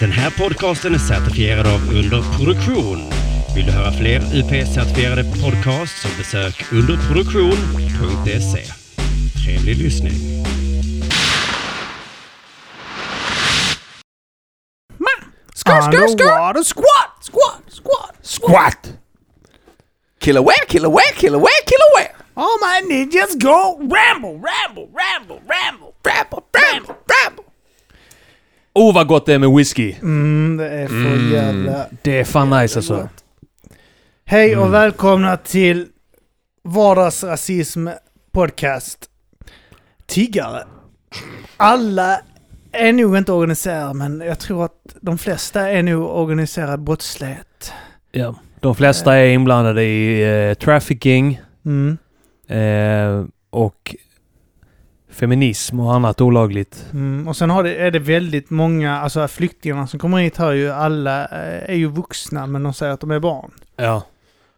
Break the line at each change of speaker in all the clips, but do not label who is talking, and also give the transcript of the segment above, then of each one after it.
Den här podcasten är certifierad av Underproduktion. Vill du höra fler UP-certifierade podcasts så besök underproduktion.se. Trevlig lyssning.
Underwater squat, squat, squat,
Squat!
Killer where, killer where, killer where, killer where. All my ninjas go ramble, ramble, ramble, ramble, ramble, ramble, ramble.
Oh vad gott det är med whisky.
Mm, det är för jävla...
Det är fan nice alltså.
Hej och
Mm.
välkomna till Vardagsrasism Podcast. Tiggare. Alla är nog inte organiserade, men jag tror att de flesta är nog organiserad brottslighet.
Ja. De flesta är inblandade i eh, trafficking
Mm.
eh, och feminism och annat olagligt.
Mm. Och sen har det, är det väldigt många, alltså flyktingarna som kommer hit har ju alla, eh, är ju vuxna men de säger att de är barn.
Ja.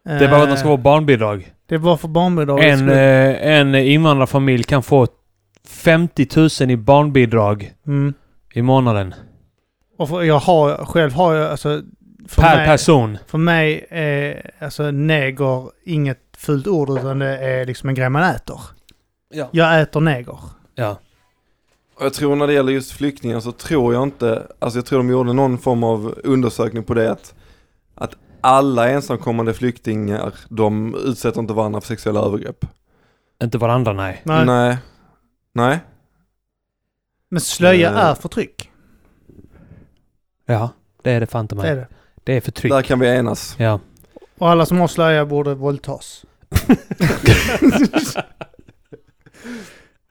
Det är bara att de ska
Eh,
få barnbidrag.
Det är bara för barnbidrag.
En, eh, en invandrarfamilj kan få 50 000 i barnbidrag
mm.
i månaden.
Och för, jag har, själv har jag, alltså...
Per
mig,
person.
För mig är alltså neger inget fult ord utan det är liksom en grej man äter.
Ja.
Jag äter neger.
ja.
Och jag tror när det gäller just flyktingar så tror jag inte, alltså jag tror de gjorde någon form av undersökning på det att, att alla ensamkommande flyktingar, de utsätter inte varandra för sexuella övergrepp.
Inte varandra nej.
Nej.
Nej. Nej.
Men slöja
Eh.
är förtryck.
Ja, det är det fan inte
Det är
mig.
det.
Det är förtryck.
Där kan vi enas.
Ja.
Och alla som har slöja borde våldtas.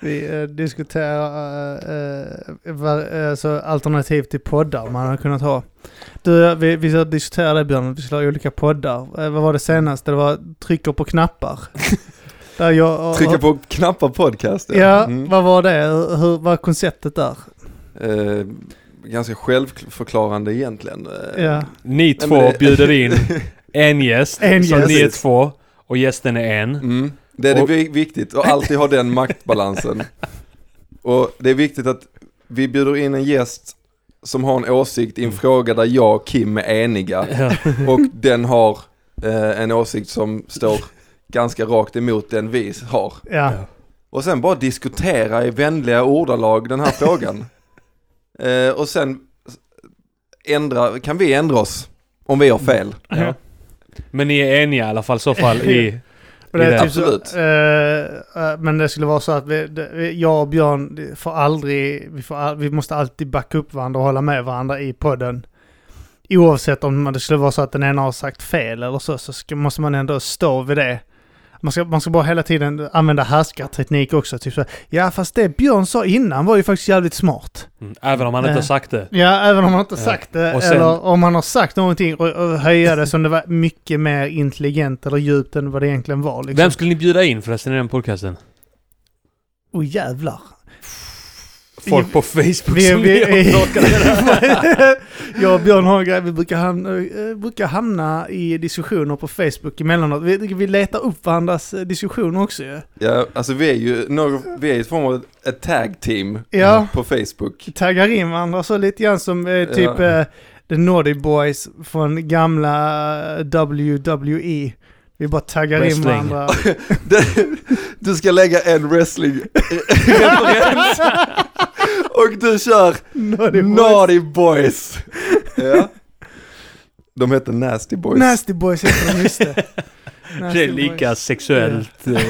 Vi eh, diskuterar eh, eh, var- alltså alternativ till poddar man hade kunnat ha. Du, vi, vi ska diskutera det Björn, vi skulle ha olika poddar. Eh, vad var det senaste? Det var trycker på knappar. Där jag,
Trycka på knappar podcast.
Ja,
Mm.
vad var det? Hur, hur var konceptet där?
Eh, ganska självförklarande egentligen. Eh,
Ja.
Ni två bjuder in en gäst.
En
så
gäst.
ni är två och gästen är en.
Mm. Det är
Och-
vi- viktigt att alltid ha den maktbalansen. Och det är viktigt att vi bjuder in en gäst som har en åsikt i en fråga där jag och Kim är eniga.
Ja.
Och den har eh, en åsikt som står ganska rakt emot den vi har.
Ja.
Och sen bara diskutera i vänliga ordalag den här frågan. Eh, och sen ändra, kan vi ändra oss om vi har fel.
Ja. Men ni är eniga i alla fall i så fall i...
Och det
det.
typ så,
Absolut.
eh, eh, men det skulle vara så att vi, det, jag och Björn får aldrig, vi, får, all- vi måste alltid backa upp varandra och hålla med varandra i podden. Oavsett om det skulle vara så att den ena har sagt fel eller så, så ska, måste man ändå stå vid det. Man ska, man ska bara hela tiden använda härskarteknik också. Typ så, ja fast det Björn sa innan var ju faktiskt jävligt smart.
Mm, Även om han inte
Eh.
har sagt det.
Ja, även om man inte
Ja.
sagt det.
Sen-
Eller om man har sagt någonting och, och höja det som det var mycket mer intelligent eller djupt än vad det egentligen var. Liksom.
Vem skulle ni bjuda in förresten i den podcasten?
Åh jävlar.
Folk på Facebook
Vi,
som
vi,
det
jag och Björn har en grej, vi brukar hamna, eh, brukar hamna i diskussioner på Facebook emellanåt. Vi, vi letar upp varandras eh, diskussioner också ju.
Ja, alltså vi är ju något, vi är i ett form av ett tag team
Ja.
på Facebook.
Taggar in varandra så lite grann som eh, typ
Ja.
eh, The Naughty Boys från gamla WWE. Vi bara taggar in
Wrestling.
varandra.
Det- Du ska lägga en wrestling-referens och du kör
Naughty Boys.
Naughty Boys. Ja. De heter Nasty Boys.
Nasty Boys heter de, just det.
Det är lika
Boys.
sexuellt. eh,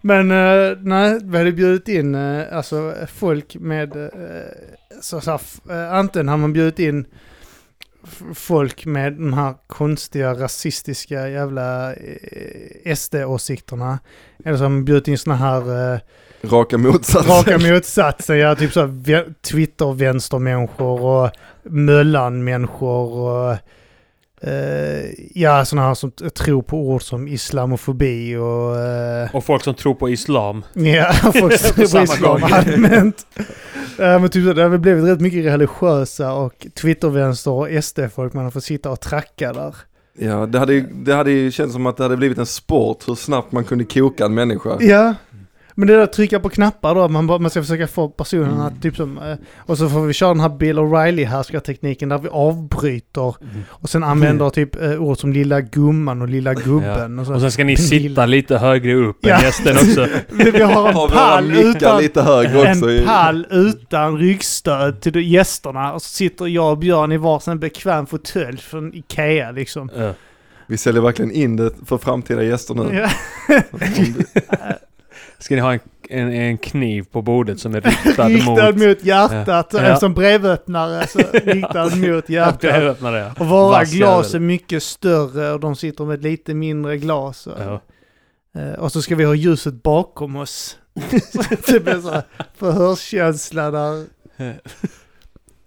Men eh, nej, vi hade bjudit in eh, alltså folk med, eh, så, så, här, eh, antingen har man bjudit in folk med de här konstiga rasistiska jävla eh, SD-åsikterna. Eller man bjudit in såna här eh,
Raka motsatsen.
raka motsatsen, ja typ så här vä- Twitter-vänstermänniskor och Möllan-människor och ja såna här som tror på ord som islamofobi och eh,
Och folk som tror på islam.
Ja, folk som tror på
samma
islam allmänt. Ja, men typ så, det har väl blivit rätt mycket religiösa och Twittervänster och SD-folk man har fått sitta och tracka där.
Ja, det hade, ju, det hade ju känts som att det hade blivit en sport hur snabbt man kunde koka en människa.
Ja, Men det där att trycka på knappar då, man, man ska försöka få personerna
Mm.
att typ som... eh, Och så får vi köra den här Bill O'Reilly härskartekniken där vi avbryter och sen använder typ eh, ord som lilla gumman och lilla gubben. Och så.
Och sen ska ni
Lilla-
sitta lite högre upp
Ja.
än gästen också.
vi, har en pall utan...
lite högre också.
En pall utan ryggstöd till gästerna och så sitter jag och Björn i varsin bekväm fåtölj från Ikea liksom.
Ja.
Vi säljer verkligen in det för framtida gäster nu.
Ja.
Ska ni ha en, en, en kniv på bordet som är riktad,
Riktad
mot...
mot hjärtat,
Ja.
som brevöppnare, så riktad mot hjärtat.
Jag öppnar det.
Och våra
Vass
glas är mycket större och de sitter med lite mindre glas. Och,
Ja.
eh, och så ska vi ha ljuset bakom oss. så det blir så här förhörskänsla där.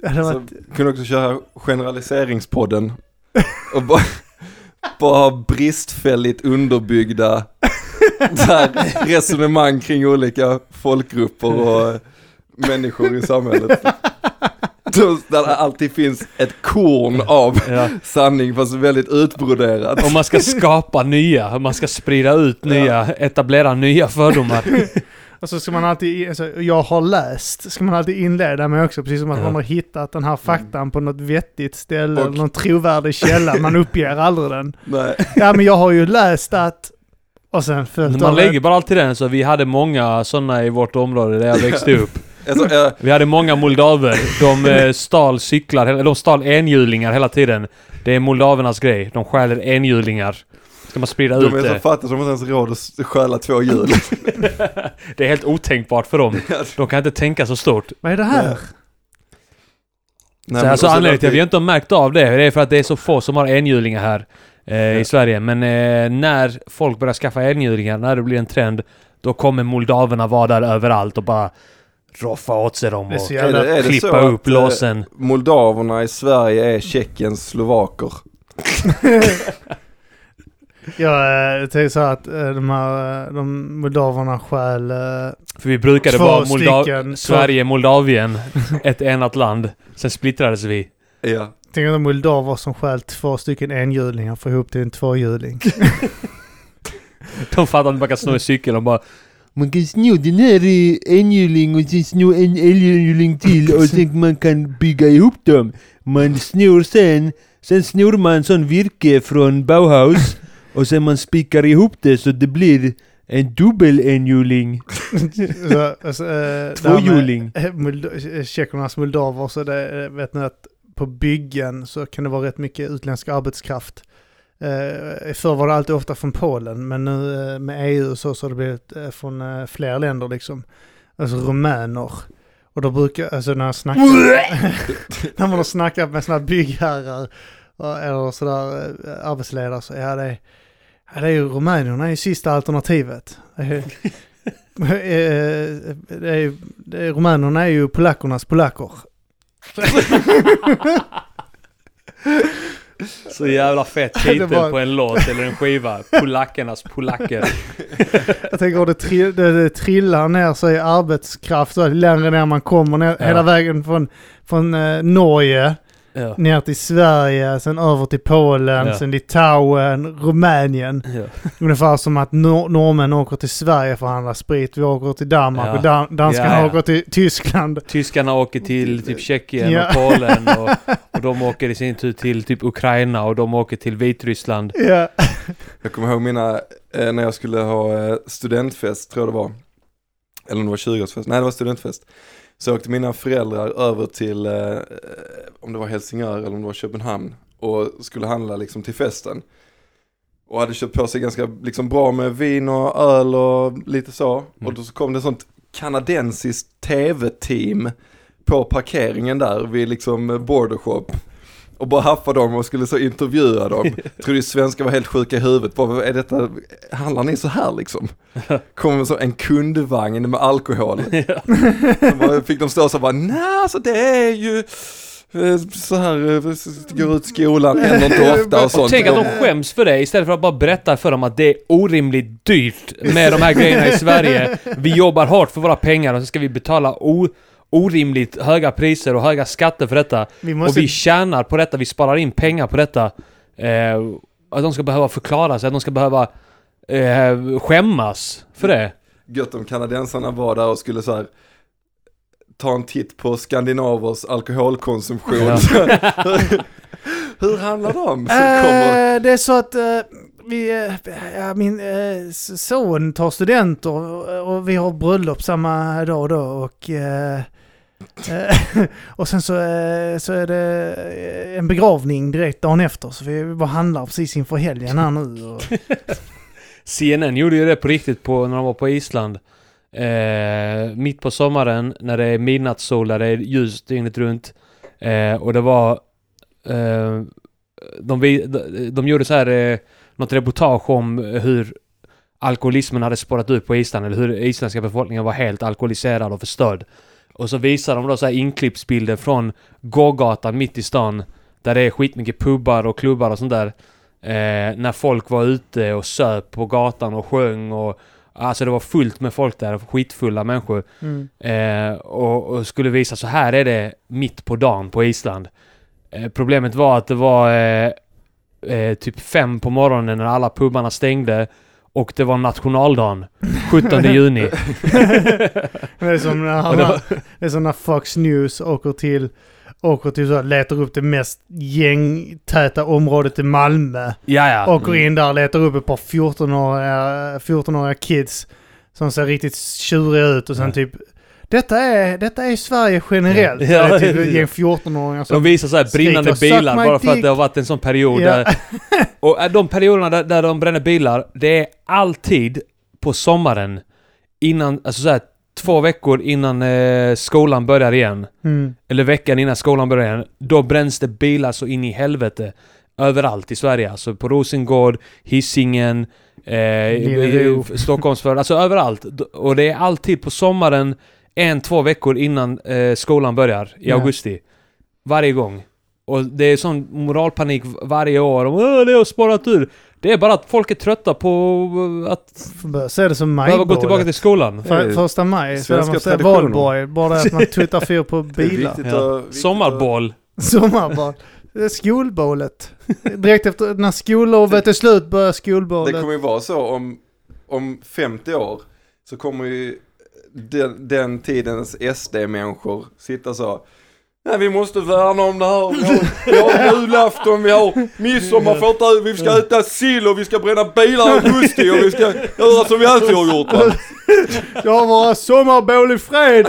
Det hade
Så
varit,
kunde också köra generaliseringspodden. Och bara, bara ha bristfälligt underbyggda resonemang kring olika folkgrupper och människor i samhället. Där det alltid finns ett korn av
Ja.
sanning fast väldigt utbroderat.
Om man ska skapa nya, man ska sprida ut nya, etablera nya fördomar.
och så ska man alltid, alltså, jag har läst, ska man alltid inleda med också, precis som att
Ja.
man har hittat den här faktan på något vettigt ställe,
Och-
eller någon trovärdig källa, man uppger aldrig den.
Nej.
Ja men jag har ju läst att, och sen följt
Man lägger bara alltid den, så vi hade många sådana i vårt område där jag växte upp.
Alltså,
Vi hade många moldaver. De eh, stal cyklar, de stal enhjulingar hela tiden. Det är moldavernas grej. De stjäler enhjulingar. Ska man sprida ut
de är så
det?
fattiga som inte ens råd att stjäla två hjul.
Det är helt otänkbart för dem. De kan inte tänka så stort.
Vad är det här?
Nej,
så alltså anledningen till att vi inte har märkt av det, det är för att det är så få som har enhjulingar här eh, i Sverige. Men eh, när folk börjar skaffa enhjulingar, när det blir en trend, då kommer moldaverna vara där överallt och bara roffa åt sig dem och
Är det, är det
klippa upp
eh,
låsen.
Moldaverna i Sverige är Tjeckiens slovaker.
Jag eh, tänker så här att eh, de här, eh, de moldaverna stjäl... eh,
För vi brukade
Två
vara Molda-
stycken,
Sverige, Moldavien, ett enat land. Sen splittrades vi.
Ja.
Tänk de moldaver som stjäl två stycken enhjulingar för ihop till en tvåhjuling.
De fattar inte man kan sno en cykel och bara Man kan sno den här i enhjuling och sen sno en enhjuling till och sen man kan bygga ihop dem. Man snor sen, sen snor man sån virke från Bauhaus och sen man spikar ihop det så det blir en dubbel enhjuling.
så, alltså, eh,
Tvåhjuling.
eh, eh, Tjeckernas moldaver så det, eh, vet ni att på byggen så kan det vara rätt mycket utländsk arbetskraft. Eh, förr var det alltid ofta från Polen men nu eh, med EU så, så har det blivit eh, från eh, fler länder liksom. Alltså rumäner. Och då brukar, alltså när jag snackar, när man har snackat med sådana byggherrar eller sådär arbetsledare så ja det är, ja, det är ju Rumänierna är ju sista alternativet. Det är, det är, det är, rumänerna är ju polackernas polacker.
Så jävla fett titel
var-
på en låt eller en skiva. Polackernas polacker.
Jag tänker att det, trill, det, det trillar ner i arbetskraft så längre ner man kommer ner,
Ja.
hela vägen från, från eh, Norge
Ja.
ner till Sverige, sen över till Polen,
Ja.
sen Litauen, Rumänien.
Ja.
Ungefär som att nor- norrmän åker till Sverige för att handla sprit, vi åker till Danmark
Ja.
och dan- danskarna
Ja, ja.
åker till Tyskland.
Tyskarna åker till typ Tjeckien
Ja.
och Polen och, och de åker i sin tur till typ Ukraina och de åker till Vitryssland.
Ja.
Jag kommer ihåg mina, eh, när jag skulle ha eh, studentfest tror jag det var. Eller om det var 20-årsfest, nej det var studentfest. Så åkte mina föräldrar över till, eh, om det var Helsingör eller om det var Köpenhamn. Och skulle handla liksom till festen. Och hade köpt på sig ganska liksom bra med vin och öl och lite så. Och då så kom det ett sånt kanadensiskt tv-team på parkeringen där vid liksom border shop. Och bara haffade dem och skulle så intervjua dem. Trodde svenskar var helt sjuka i huvudet. Bara, är detta, handlar ni så här liksom? Kommer så en kundvagn med alkohol. Så fick de stå så bara, nej alltså det är ju eh, så här, eh, går ut skolan, händer inte ofta och sånt.
Och tänk att de skäms för det istället för att bara berätta för dem att det är orimligt dyrt med de här grejerna i Sverige. Vi jobbar hårt för våra pengar och så ska vi betala o- orimligt höga priser och höga skatter för detta.
Vi
Och
måste,
vi tjänar på detta, vi sparar in pengar på detta. Eh, att de ska behöva förklara sig, att de ska behöva eh, skämmas för det.
gött om kanadensarna var där och skulle så här ta en titt på skandinavers alkoholkonsumtion.
Ja.
hur, handlar de? Så kommer,
det är så att eh, vi, ja, min eh, son tar studenter och, och vi har bröllop samma dag då och Eh, och sen så, eh, så är det eh, en begravning direkt dagen efter så vi bara handlar precis inför helgen här nu. Och,
CNN gjorde ju det på riktigt på, när de var på Island. Eh, mitt på sommaren när det är midnattssol, där det är ljust dygnet runt. Eh, och det var... Eh, de, de, de gjorde så här eh, något reportage om hur alkoholismen hade spårat ut på Island, eller hur isländska befolkningen var helt alkoholiserad och förstörd. Och så visar de då så här inklippsbilder från gågatan mitt i stan, där det är skitmycket pubbar och klubbar och sånt där. Eh, när folk var ute och söp på gatan och sjöng och Alltså det var fullt med folk där, skitfulla människor.
mm.
Eh, och, och skulle visa så här är det mitt på dagen på Island. Eh, problemet var att det var eh, eh, typ fem på morgonen när alla pubarna stängde och det var nationaldagen, 17 juni.
Det är som när, han,
det var-
det är som när Fox News åker till, åker till så, letar upp det mest gängtäta området i Malmö.
ja, ja.
Åker in där och letar upp ett par 14-åriga 14 kids som ser riktigt tjuriga ut och sen typ Detta är, detta är Sverige generellt.
Ja.
Typ
ja.
ett gäng 14-åringar
De
som...
visar så här
skriker,
brinnande
"Suck
bilar bara för att
dick."
det har varit en sån period
Ja.
där... Och äh, de perioderna där, där de bränner bilar, det är alltid på sommaren. Innan, alltså så här, två veckor innan eh, skolan börjar igen.
Mm.
Eller veckan innan skolan börjar igen. Då bränns det bilar så in i helvete. Överallt i Sverige. Alltså på Rosengård, Hisingen, eh, Stockholmsförort. Alltså överallt. Och det är alltid på sommaren, en, två veckor innan eh, skolan börjar. I
Ja.
augusti. Varje gång. Och det är sån moralpanik varje år. Om, "Åh, det har spårat ur. Det är bara att folk är trötta på eh, att
se det som
behöva gå tillbaka till skolan.
För, första maj, så
Svenska
man
traditioner.
valborg. Bara att man tuttar fyr på bilar.
Ja.
Det är Skolbålet. Direkt efter när skollovet är slut börjar
att- Det
skolbålet.
kommer ju vara så om, om 50 år så kommer ju den, den tidens SD-människor sitta så. Nej, vi måste värna om det här. Vi har, vi har julafton, vi har midsommar, får inte, vi ska äta sill och vi ska bränna bilar i augusti och vi ska göra som vi alltid har gjort. Va?
Jag har våra sommarbål i fred.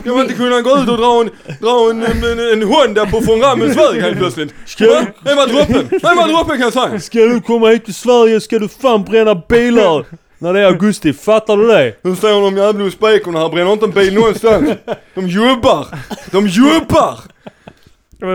Ska man inte kunna gå ut och dra en, dra en, en, en Honda på von Rammels väg helt plötsligt? Va? Vem var droppen? Vem var droppen kan jag säga?
Ska du komma hit till Sverige ska du fan bränna bilar! När det är augusti, fattar du det?
Nu står de djävulsbekorna här, bränner inte en bil någonstans. De jobbar! De jobbar!
Det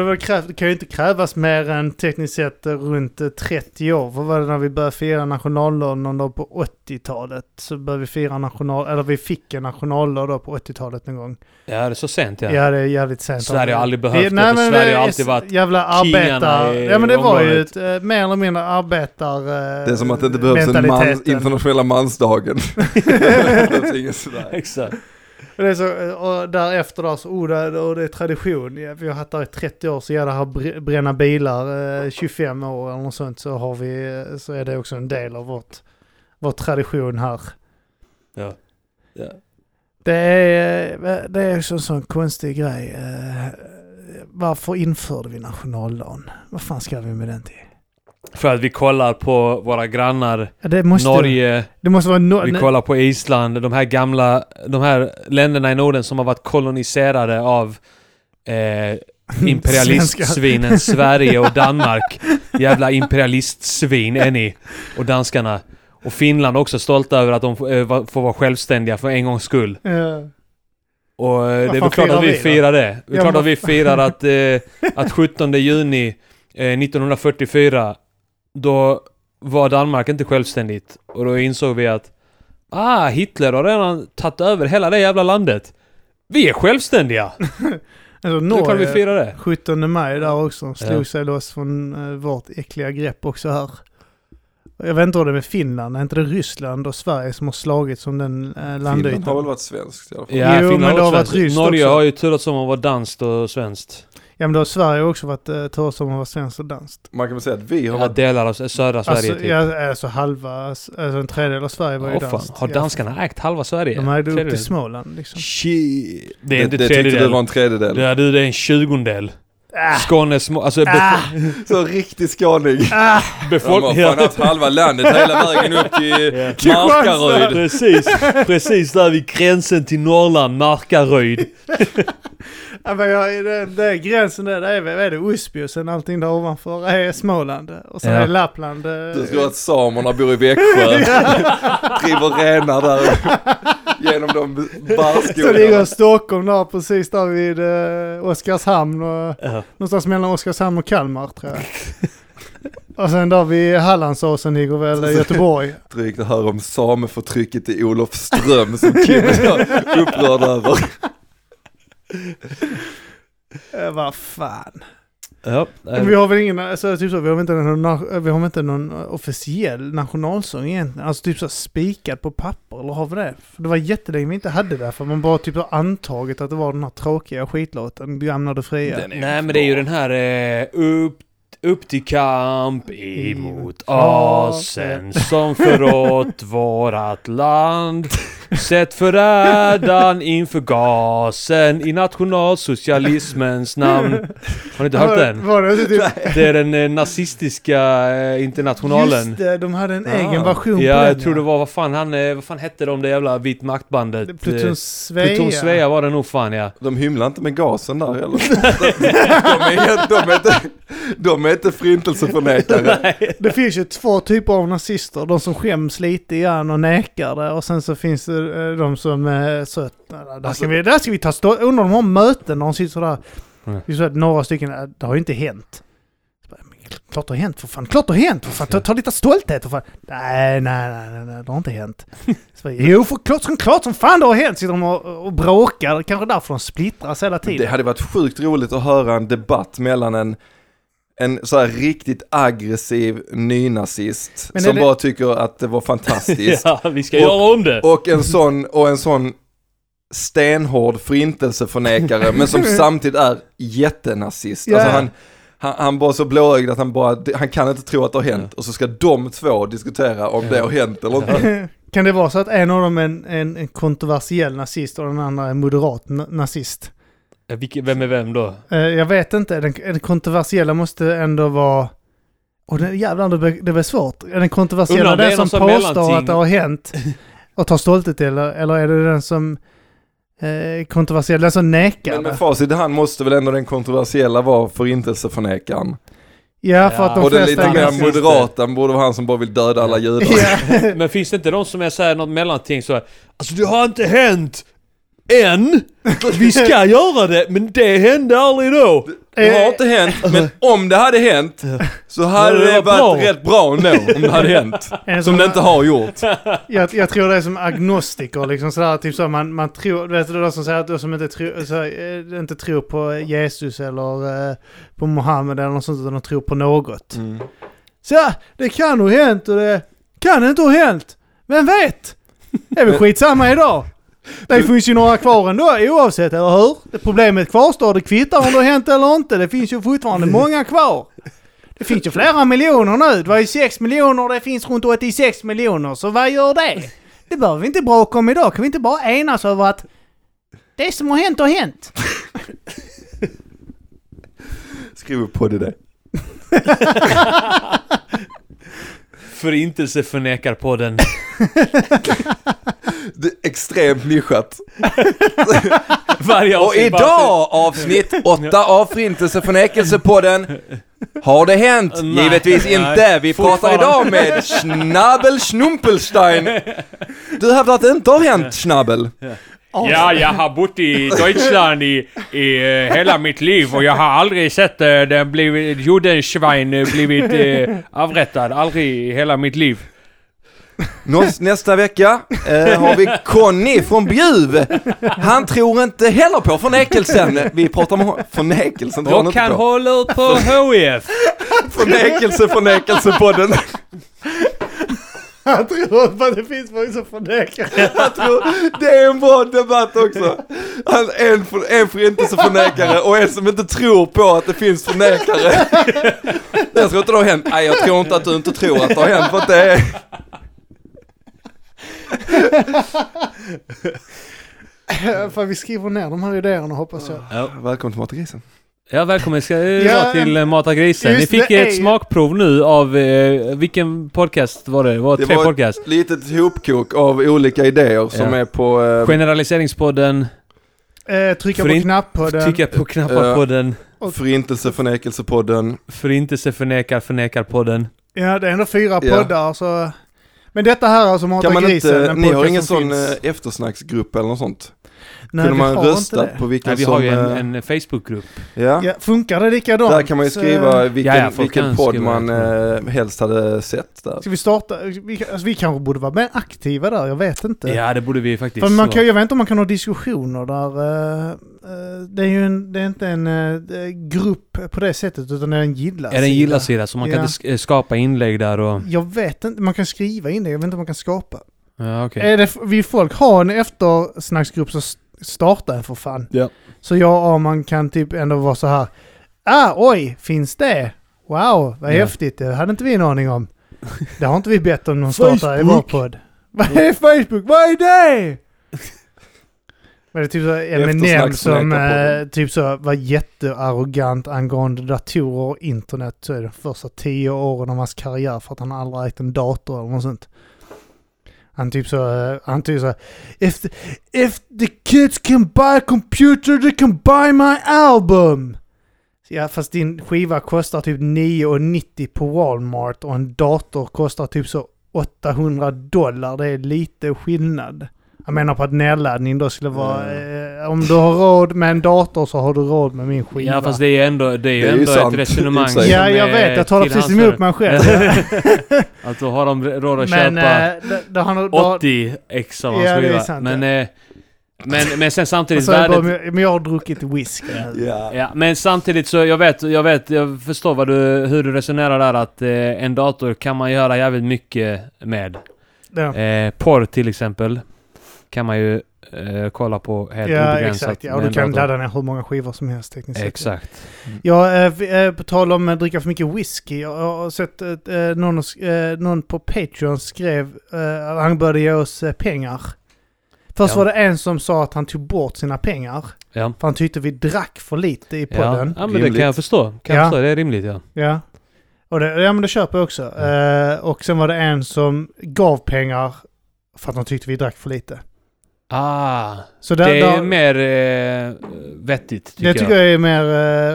det kan ju inte krävas mer än tekniskt sett eh, runt eh, 30 år. Vad var det när vi började fira nationaldagen någon dag på 80-talet? Så började vi fira national... Eller vi fick en nationaldag då på 80-talet någon gång.
Ja, det är så sent ja.
Ja, det är jävligt sent.
Sverige har aldrig behövt det,
nej, men
Sverige
det
har alltid varit
Jävla arbetar...
i
Ja men det var ju ett, eh, mer eller mindre arbetar... eh,
Det är som att det inte behövs en man, internationella mansdagen. det
Exakt.
Det är så, och därefter då så, oh, det, och det är tradition. Vi har haft där i 30 år, så gäller det här br- bränna bilar, eh, 25 år eller något sånt, så har vi, så är det också en del av vårt, vår tradition här.
Ja. ja.
Det är, eh, det är också en sån konstig grej. eh, Varför införde vi nationaldagen? Vad fan ska vi med den till?
För att vi kollar på våra grannar,
Det måste,
Norge,
det måste vara no,
vi kollar på Island, de här gamla, de här länderna i Norden som har varit koloniserade av eh, imperialistsvinen Sverige och Danmark. Jävla imperialistsvin är ni. Och danskarna. Och Finland också stolta över att de får, eh, får vara självständiga för en gångs skull.
Ja.
Och eh, det är väl klart att vi
då?
firar det. Det är
Ja,
klart att vi firar att, eh, att 17 juni eh, 1944 då var Danmark inte självständigt. Och då insåg vi att ah, Hitler har redan tagit över hela det jävla landet. Vi är självständiga!
Alltså,
är klart vi
Norge,
firar det.
17 maj där också, slog
Ja.
sig loss från uh, vårt äckliga grepp också här. Jag vet inte hur det är med Finland, är inte det Ryssland och Sverige som har slagit som den
Finland
landytan?
har väl varit svenskt i alla fall.
Ja,
Jo,
Finland
men har varit
svenskt.
ryskt
Norge
också.
har ju turats om att vara danskt och svenskt.
Ja men då har Sverige också varit uh, tur som har varit svenskt och danskt.
Man kan väl säga att vi har
Ja,
varit...
delar av södra Sverige
Alltså,
typ.
ja, alltså halva, alltså en tredjedel av Sverige var ju
Åh fan,
danskt.
har
Ja.
danskarna ägt halva Sverige?
De ägde upp
Tredjedel?
till Småland liksom.
Shit. Det är
Det,
inte
det tyckte du
tredjedel.
var en tredjedel.
Ja du, det är en tjugondel.
Ah,
Skånes små... Alltså
ah,
Så riktig skåning.
ah,
De har
befolkningen...
fan haft halva landet hela vägen upp till. Markaryd.
Precis, precis där vid gränsen till Norrland, Markaryd.
Ja, men jag, det, det gränsen där, det är, vad är det Osby och sen allting där ovanför är Småland. Och sen
Ja.
är Lappland. eh,
Du tror att samerna bor i Växjö, driver renar där genom de
Så ligger
barrskogarna.
Stockholm där precis där vid eh, Oskarshamn och
Ja.
någonstans mellan Oskarshamn och Kalmar tror jag. och sen där vid Hallandsåsen ligger väl Göteborg.
Drygt att höra om sameförtrycket i Olofström som Kim är upprörd över.
Eh, vad fan.
Ja,
Men vi har väl ingen, alltså, typ så, vi har inte någon, vi har inte någon officiell nationalsång egentligen. Alltså typ så spikad på papper, eller har vi det? För det var jättelänge vi inte hade det, för man bara typ har antagit att det var den här tråkiga skitlåten, Gamla du fria.
Nej men det är ju den här eh, upp, upp till kamp emot asen som förrått vårat land. Sätt förrädan inför gasen i nationalsocialismens namn. Har ni inte hört den?
Var det typ,
Det är den eh, nazistiska eh, internationalen.
Just det, de hade en
Ah.
egen version på
Ja,
den.
jag tror det var, vad fan han, eh, vad fan hette de det jävla vit maktbandet?
Pluton Svea.
Pluton Svea var det nog fan ja.
De hymlar inte med gasen där heller. De är, de är inte, de är inte förintelseförnekare.
Det finns ju två typer av nazister. De som skäms lite grann och nekar det. Och sen så finns det eh, de som är så att, där, där,
Alltså-
ska vi, där ska vi ta stå... Undrar om de har möten när de sitter sådär.
Mm.
Det är så att några stycken, eh, det har ju inte hänt. Klart det har hänt för fan, klart det har hänt för fan. Ta, ta lite stolthet för fan. Nej, nej, nej, nej, nej det har inte hänt. Så jo, för klart som, klart som fan det har hänt. Sitter de och, och bråkar. Kanske därför de splittras hela
Det
tiden.
hade varit sjukt roligt att höra en debatt mellan en en så här riktigt aggressiv nynazist som
det-
bara tycker att det var fantastiskt.
Ja, vi ska
Och-
göra om det.
Och en sån, och en sån stenhård förintelseförnekare men som samtidigt är jättenazist.
Ja.
Alltså han, han, han bara så blåögd att han bara, han kan inte tro att det har hänt. Och så ska de två diskutera om det har hänt eller inte.
Kan det vara så att en av dem är en, en, kontroversiell nazist och den andra är moderat na- nazist?
Vilke- Vem är vem då?
Eh, jag vet inte, den, den kontroversiella måste ändå vara... Och det, jävlar, det blir, det blir svårt. Är den kontroversiella
det
den som
sån
påstår
mellanting.
att det har hänt och tar stolthet till det? Eller är det den som eh, kontroversiell, den som nekar
Men med facit i hand måste väl ändå den kontroversiella vara förintelseförnekaren.
Ja, för
Ja.
att de
Och den lite mer moderata borde vara han som bara vill döda alla judar.
Ja.
Men finns det inte de som är såhär något mellanting så här, Alltså det har inte hänt än! Vi ska göra det, men det hände aldrig då!
Det har inte hänt, men om det hade hänt så hade
det
det
var
varit
bra.
rätt bra ändå om det hade hänt.
En
Som det inte har gjort.
Jag, jag tror det är som agnostiker, liksom sådär, typ så man, man tror, du vet det är de som säger att de som inte, tror, så, eh, inte tror på Jesus eller eh, på Mohammed eller något sånt, utan de tror på något.
Mm.
Så det kan ha hänt och det kan inte ha hänt. Vem vet? Det är väl skitsamma idag. Det finns ju några kvar ändå oavsett, eller hur? Det problemet kvarstår, det kvittar om det har hänt eller inte. Det finns ju fortfarande många kvar. Det finns ju flera miljoner nu. Det var ju 6 miljoner, det finns runt 86 miljoner. Så vad gör det? Det behöver vi inte bråka om idag. Kan vi inte bara enas över att det som har hänt har hänt?
Skriv upp på det där.
Förintelseförnekarpodden.
Det är extremt nischat.
Varje
Och
avsnitt bara-
idag avsnitt 8 av Förintelseförnekelsepodden har det hänt?
Nej.
Givetvis
Nej.
inte. Vi pratar
Fortfarande.
idag med Schnabel Schnumpelstein. Du hävdar att det inte har hänt Schnabel.
Ja, jag har bott i Deutschland i, i eh, hela mitt liv och jag har aldrig sett uh, den blivit, Judenschwein eh, blivit uh, avrättad. Aldrig i hela mitt liv.
Nå- Nästa vecka eh, har vi Conny från Bjuv. Han tror inte heller på förnekelsen. Vi pratar om förnekelsen, tror
Och han
på.
håller på HIF.
Förnekelse, förnekelsepodden.
Han tror att det finns folk som förnekar.
Jag tror det är en bra debatt också. Han, en, för- en förintelseförnekare och en som inte tror på att det finns förnekare. Jag tror inte det har hänt. Nej, jag tror inte att du inte tror att det har hänt för att det är...
För vi skriver ner de här idéerna hoppas jag.
Ja.
Välkommen till Matagrisen.
Ja, välkommen ska du
Ja,
vara till eh, Mata grisen. Ni fick
det,
ett
är-
smakprov nu av, eh, vilken podcast var det? Det var
Det
tre
var-
podcast.
Litet hopkok av olika idéer som
Ja.
är på... Eh,
Generaliseringspodden,
Eh, trycka på
Förint-
knapp på den.
Trycka på knappar-podden,
Förintelseförnekelsepodden.
Förintelseförnekar-förnekar-podden.
Ja, det är ändå fyra
Ja.
poddar så... Men detta här alltså Mata
Kan man
grisen,
inte, ni har ingen
som
sån
finns.
eh, eftersnacksgrupp eller något sånt?
Nej,
Kunde man rösta på vilken
Nej, vi
som...
har ju en,
eh,
en Facebookgrupp.
ja.
Ja, funkar det likadant?
Där kan man ju skriva vilken,
Ja,
vilken podd
skriva,
man eh, helst hade sett där.
Ska vi starta? Vi, alltså, vi kanske borde vara mer aktiva där, jag vet inte.
Ja, det borde vi faktiskt.
För man kan, jag vet inte om man kan ha diskussioner där. eh, eh, det är ju en, det är inte en eh, grupp på det sättet utan det är en gilla
Är det en gilla-sida så man kan
Ja.
inte sk- skapa inlägg där och...
Jag vet inte, man kan skriva in det, jag vet inte om man kan skapa.
Ja, okej.
Är det, vill folk ha en eftersnacksgrupp så starta en för fan.
Ja.
Så jag och man kan typ ändå vara så här. Ah, oj, finns det? Wow, vad
Ja.
häftigt. Det hade inte vi en aning om. Det har inte vi bett om någon startar i vår podd. Vad är Facebook? Vad är det? Men det är typ så Eminem som eh, typ så var jättearrogant angående datorer och internet så är det de första tio åren av hans karriär för att han aldrig ägt en dator eller något sånt. Han typ så, eh, han typ så if the, if the kids can buy a computer they can buy my album. Ja, fast din skiva kostar typ 9,90 på Walmart och en dator kostar typ så 800 dollar. Det är lite skillnad. Jag menar på att nedladdning då skulle vara... Eh, om du har råd med en dator så har du råd med min skiva.
Ja, fast det är ju ändå, det är ju
Det är
ändå
sant,
ett resonemang
sig.
Ja,
som
jag vet. Jag talar precis emot mig själv.
Att då har de råd att
Men
köpa
eh, det, det har nog... då-
80 ex av hans
Ja,
skiva.
sant,
Men,
ja.
eh, men, men sen samtidigt
Alltså, jag, bara,
värdet...
men jag har druckit whisky.
Ja.
Ja, men samtidigt så jag vet, jag vet, jag förstår vad du, hur du resonerar där att eh, en dator kan man göra jävligt mycket med.
Ja,
Eh, porr till exempel kan man ju eh, kolla på helt
ja
obegränsat
exakt. Ja, och du kan
dator.
ladda ner hur många skivor som helst tekniskt sett.
Exakt.
Ja, eh, eh, på tal om att dricka för mycket whisky. Jag har sett att eh, någon, eh, någon på Patreon skrev eh, att han började ge oss eh, pengar. Först
Ja.
var det en som sa att han tog bort sina pengar.
Ja.
För han tyckte vi drack för lite i
Ja.
podden.
ja, men det
Rimligt.
kan jag förstå. Kan
Ja.
jag förstå. Det är rimligt ja.
Ja. Och det, ja men det köper jag också. Eh, och sen var det en som gav pengar för att han tyckte vi drack för lite.
Ah,
Så där,
det är
där,
mer eh, vettigt tycker
det tycker jag är mer...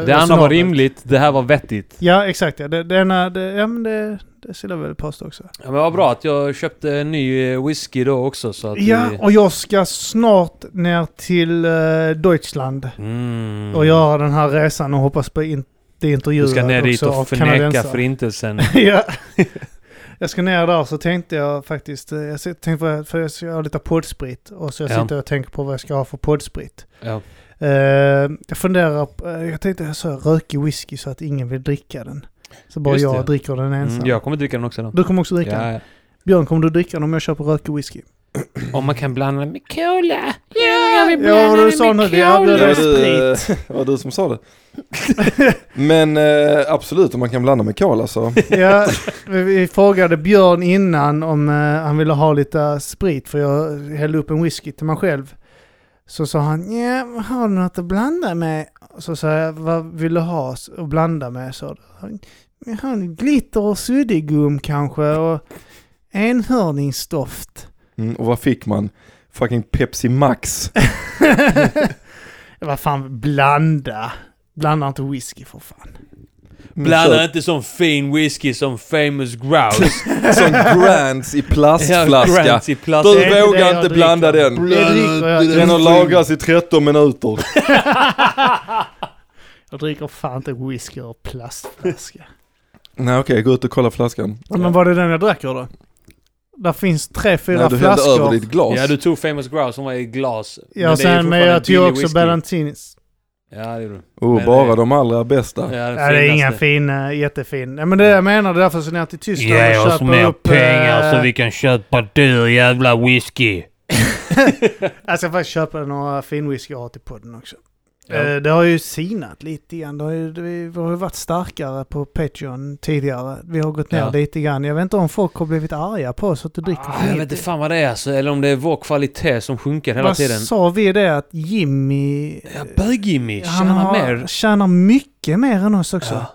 Eh,
Det andra var rimligt, det här var vettigt.
Ja, exakt. Ja. Det, det, ena, det, ja, men det, det skulle jag väl påstå också.
Ja, men vad bra att jag köpte en ny eh, whisky då också så att
Ja,
vi...
och jag ska snart ner till uh, Deutschland
Mm.
och göra den här resan och hoppas på in, det intervjuer
Du ska ner dit
också
och förneka förintelsen.
ja. Jag ska ner där så tänkte jag faktiskt, eh, jag tänkte på, för jag ska ha lite poddsprit och så jag
Ja.
sitter och tänker på vad jag ska ha för poddsprit.
Ja.
Eh, jag funderar, på- eh, jag tänkte jag sa rökig whisky så att ingen vill dricka den. Så bara
Just
jag
det.
dricker den ensam.
Mm, jag kommer dricka den också då.
Du kommer också dricka den?
Ja, ja.
Björn, kommer du dricka den om jag köper rökig whisky?
Om man kan blanda med cola. Ja, jag vill
Ja,
blanda
vad du sa
med cola.
Det var,
Eller
du, det var du som sa det. Men eh, absolut, om man kan blanda med kol alltså.
Ja, vi, vi frågade Björn innan om eh, han ville ha lite sprit för jag hällde upp en whisky till mig själv. Så sa han, ja, har du något att blanda med? Så sa jag, vad vill du ha att blanda med? Så han, jag har en glitter och suddgum kanske och enhörningsdoft.
Mm, och vad fick man? Fucking Pepsi Max.
vad fan, blanda. Blanda inte whisky för fan.
Blanda inte sån fin whisky som famous grouse.
Som Grants i plastflaska.
Grants i plast.
Du
Det inte
vågar inte
dricker.
blanda den.
Det dricker jag.
Den har lagrats i 13 minuter.
Jag dricker fan inte whisky ur plastflaska.
Nej okej, gå ut och kolla flaskan.
Ja, Men var det den jag drack ur då? Där finns tre, fyra
Nej, du hällde
flaskor.
över ditt glas.
Ja, du tog famous grouse som var i glas.
Ja,
är
sen, men jag tog också
whisky.
Ballantinis.
Ja, det gjorde du.
Oh,
Men
bara
det-
de allra bästa.
Ja,
Ja, det är ingen
finaste.
fin, uh, jättefin. Nej, men det jag menar, det är därför så ner till Tyskland
Ge
och
oss
köper
mer
upp...
pengar
eh,
så vi kan köpa dyr jävla whisky.
Jag ska faktiskt köpa några finwhisky jag har till podden också.
Ja.
Eh, Det har ju sinat lite grann. Det har ju, vi har ju varit starkare på Patreon tidigare. Vi har gått ner
Ja.
lite grann. Jag vet inte om folk har blivit arga på oss att du dricker
Ah, jag vet inte fan vad det är alltså, eller om det är vår kvalitet som sjunker hela
Vad
tiden.
sa vi det att Jimmy...
Ja, Bög-Jimmy tjänar
har,
mer.
tjänar mycket mer än oss också.
Ja.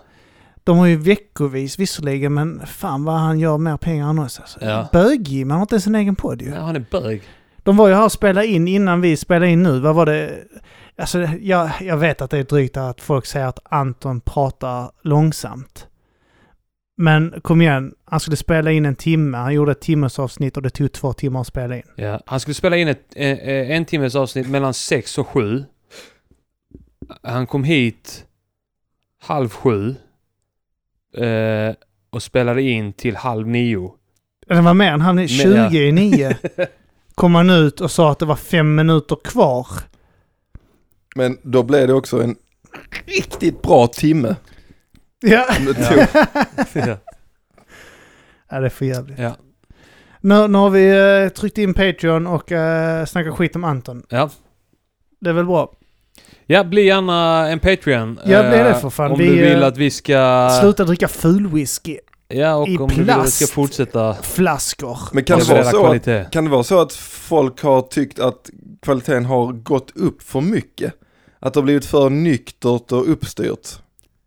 De har ju veckovis visserligen, men fan vad han gör mer pengar än oss alltså.
Ja.
Bög-Jimmy, han har inte ens en egen podd ju.
Ja, han är bög.
De var ju här och spelade in innan vi spelade in nu. Vad var det? Alltså, jag, jag vet att det är drygt att folk säger att Anton pratar långsamt. Men kom igen, han skulle spela in en timme. Han gjorde ett timmes avsnitt och det tog två timmar att spela in.
Ja, han skulle spela in ett eh, eh, en timmes avsnitt mellan sex och sju. Han kom hit halv sju. Eh, och spelade in till halv nio.
Det var mer än han är 20
Men, ja.
i nio. Kom han ut och sa att det var fem minuter kvar.
Men då blev det också en riktigt bra timme.
Ja.
Om det
Ja.
tog.
ja.
ja, det är för jävligt.
Ja.
Nu, nu har vi eh, tryckt in Patreon och uh, snackat skit om Anton.
ja.
Det är väl bra?
Ja, bli gärna en Patreon.
Ja, bli det
eh,
för fan.
Om
Vi,
du vill
eh,
att vi ska...
Sluta dricka fulwhisky.
Ja, och
i
om du vill att vi ska
plast.
fortsätta
Flaskor.
Men kan det,
leverera
vara så att,
kvalitet.
kan det vara så att folk har tyckt att kvaliteten har gått upp för mycket? Att det har blivit för nyktert och uppstyrt?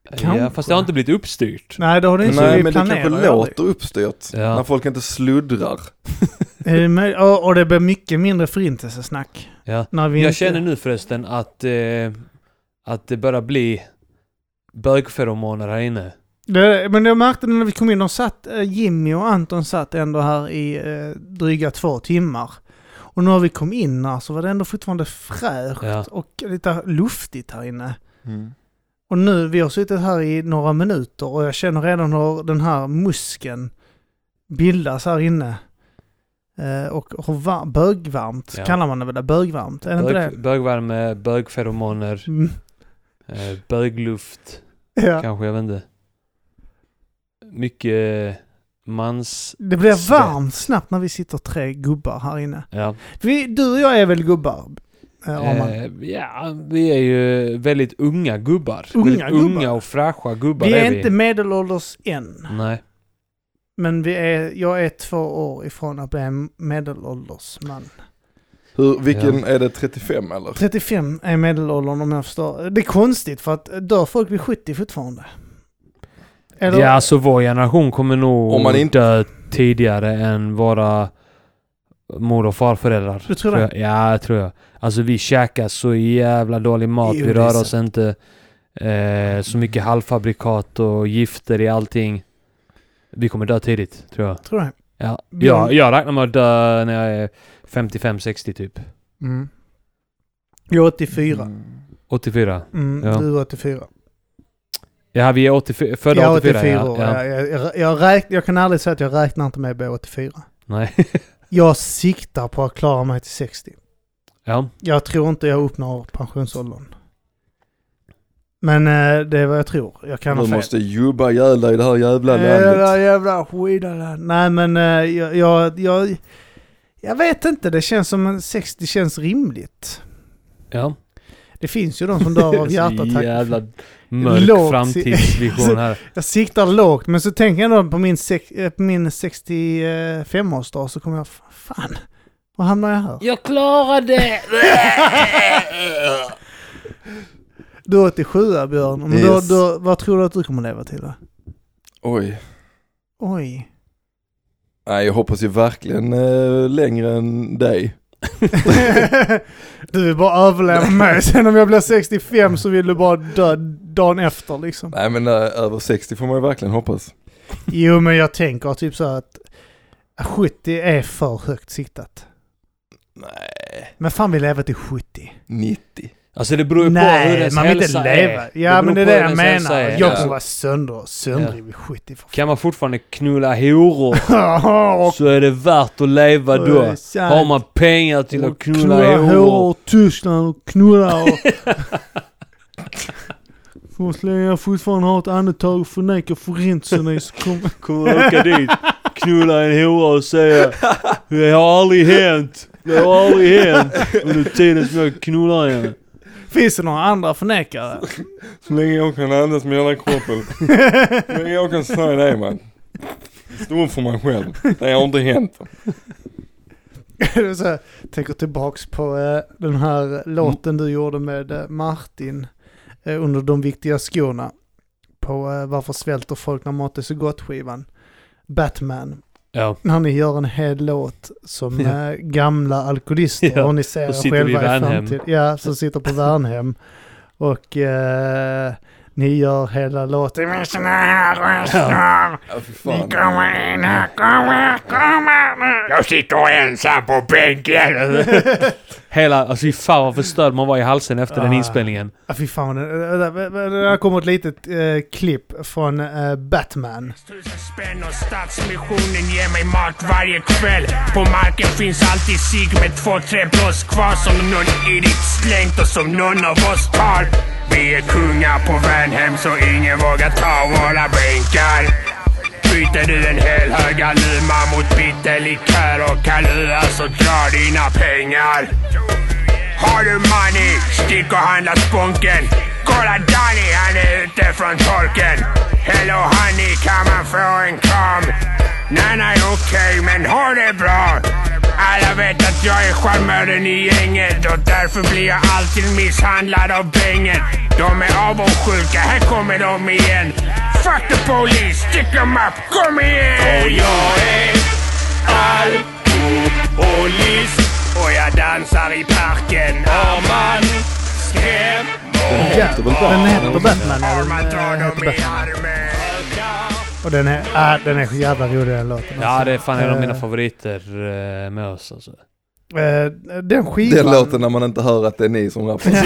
Ja,
Kanske.
fast det har inte blivit uppstyrt.
Nej, det har du inte.
Nej, men det kanske låter uppstyrt.
Ja.
När folk inte sluddrar.
Det och, och det blir mycket mindre förintelsesnack.
Ja.
När vi
Jag
inte...
känner nu förresten att, eh, att det börjar bli bögferomoner här inne.
Det, men jag märkte när vi kom in, de satt, eh, Jimmy och Anton satt ändå här i eh, dryga två timmar. Och nu när vi kom in här så var det ändå fortfarande fräscht
Ja.
och lite luftigt här inne. Och nu, vi har suttit här i några minuter och jag känner redan hur den här muskeln bildas här inne. Eh, och hur var- bögvarmt
Ja.
kallar man det väl? Bögvarmt? Är det inte
Bög,
det?
bögvärme, bögferomoner,
Mm.
eh, bögluft,
Ja.
kanske, jag vet inte. Mycket mans...
Det blir
Svett.
varmt snabbt när vi sitter tre gubbar här inne.
Ja.
Vi, du och jag är väl gubbar? Eh?
Eh, ja, vi är ju väldigt unga gubbar.
Unga
väldigt
gubbar.
unga och fräscha gubbar
vi är,
är vi.
inte medelålders än.
Nej.
Men vi är, jag är två år ifrån att bli en medelålders man.
Hur, vilken är det 35 eller?
35 är medelåldern om jag förstår. Det är konstigt för att dör folk vid 70 fortfarande? Eller?
Ja, alltså vår generation kommer nog
Om man inte-
dö tidigare än våra mor och farföräldrar.
Du tror det?
jag. Ja, det tror jag. Alltså vi käkar så jävla dålig mat.
Jo,
vi
är
rör oss inte. Eh, så mycket halvfabrikat och gifter i allting. Vi kommer dö tidigt, tror jag.
Tror jag.
Ja. Jag, jag räknar med att dö när jag är 55-60 typ.
Mm. Jag är 84.
Mm.
84.
Mm,
Ja.
Du är 84.
Ja, vi är 84, födda
jag är
84.
84
ja. Ja.
Jag, jag, jag, räk, jag kan aldrig säga att jag räknar inte med att bli 84.
Nej.
Jag siktar på att klara mig till 60.
ja.
Jag tror inte jag uppnår pensionsåldern. Men eh, det är vad jag tror. Jag kan
Du måste jobba ihjäl dig i det här jävla landet.
jävla skitland. Nej men eh, jag, jag, jag, jag vet inte. Det känns som en 60 känns rimligt.
Ja.
Det finns ju de som dör av hjärtattack.
jävla mörk
Lågt.
framtidsvision här.
Jag siktar lågt men så tänker jag då på min, eh, på min 65-årsdag så kommer jag, fan, vad hamnar jag här?
Jag klarade
Du är 87 Björn, men då,
Yes.
då, vad tror du att du kommer leva till då?
Oj.
Oj.
Nej, jag hoppas ju verkligen eh, längre än dig.
du vill bara överleva mig, sen om jag blir 65 så vill du bara dö dagen efter liksom.
Nej men eh, över 60 får man ju verkligen hoppas.
Jo men jag tänker typ så att 70 är för högt siktat.
Nej,
Men fan vill leva till 70?
90.
Alltså det beror ju på hur
Nej,
ens
man vill inte
hälsa
leva.
är.
Ja men det är det jag menar.
är.
Jag
Ja.
kommer vara sönder, söndrig vid 70 för
Kan man fortfarande knulla horor så är det värt att leva då. Har man pengar till att knulla
hår
horor.
och Tyskland och knulla och... För så länge jag fortfarande har ett andetag och förnekar forenserna så kommer...
Kommer åka dit, knulla en hora och säga Det har aldrig hänt. Det har aldrig hänt under tiden som jag knullar henne.
Finns det några andra förnekare?
Så länge jag kan andas med hela kroppen. Så länge jag kan säga det man. Stå upp för mig själv. Det har inte hänt.
Så här, tänker tillbaks på eh, den här låten du gjorde med eh, Martin eh, under de viktiga skorna. På Varför svälter folk när mat är så gott skivan. Batman.
Ja,
När ni gör en hel låt som
Ja.
eh, gamla alkoholister
Ja,
och ni ser er själva i
Värnhem.
framtid. Ja, som sitter på Värnhem. Och eh, ni gör hela låten. Med såna här röster. Ni kommer in här, kommer, kommer. Jag sitter ensam på bänken.
hela, alltså fy fan vad förstörd man var i halsen efter den
Ah.
inspelningen.
Ja, fy fan. Det kommer ett litet eh, klipp från eh, Batman.
Spänn och Stadsmissionen ger mig mat varje kväll. På marken finns alltid sig med två, tre blås kvar som någon idiot slängt och som någon av oss tar. Vi är kungar på Värnhem så ingen vågar ta våra bänkar. Byter du en hel hög Aluma mot bitterlikör och Kalua så dra dina pengar. Har du money, stick och handla sponken. Kolla Danny, han är ute från torken. Hello honey, kan man få en kram? Nej, nej, okej, men ha det bra. Alla vet att jag är charmören i gänget och därför blir jag alltid misshandlad av bängen. De är avundsjuka, här kommer de igen. Fuck the police, stick 'em up, kom igen! Och jag är alkoholist och jag dansar i parken. Arman, skräm
Ja, den heter Batman. Ja,
Har
den,
man
heter Batman. Och den är, ah, den är så jävla rolig den låten.
Ja,
alltså.
det är fan en av mina
Eh,
favoriter eh, med oss alltså.
eh, Den skivan.
Den låten när man inte hör att det är ni som rappar.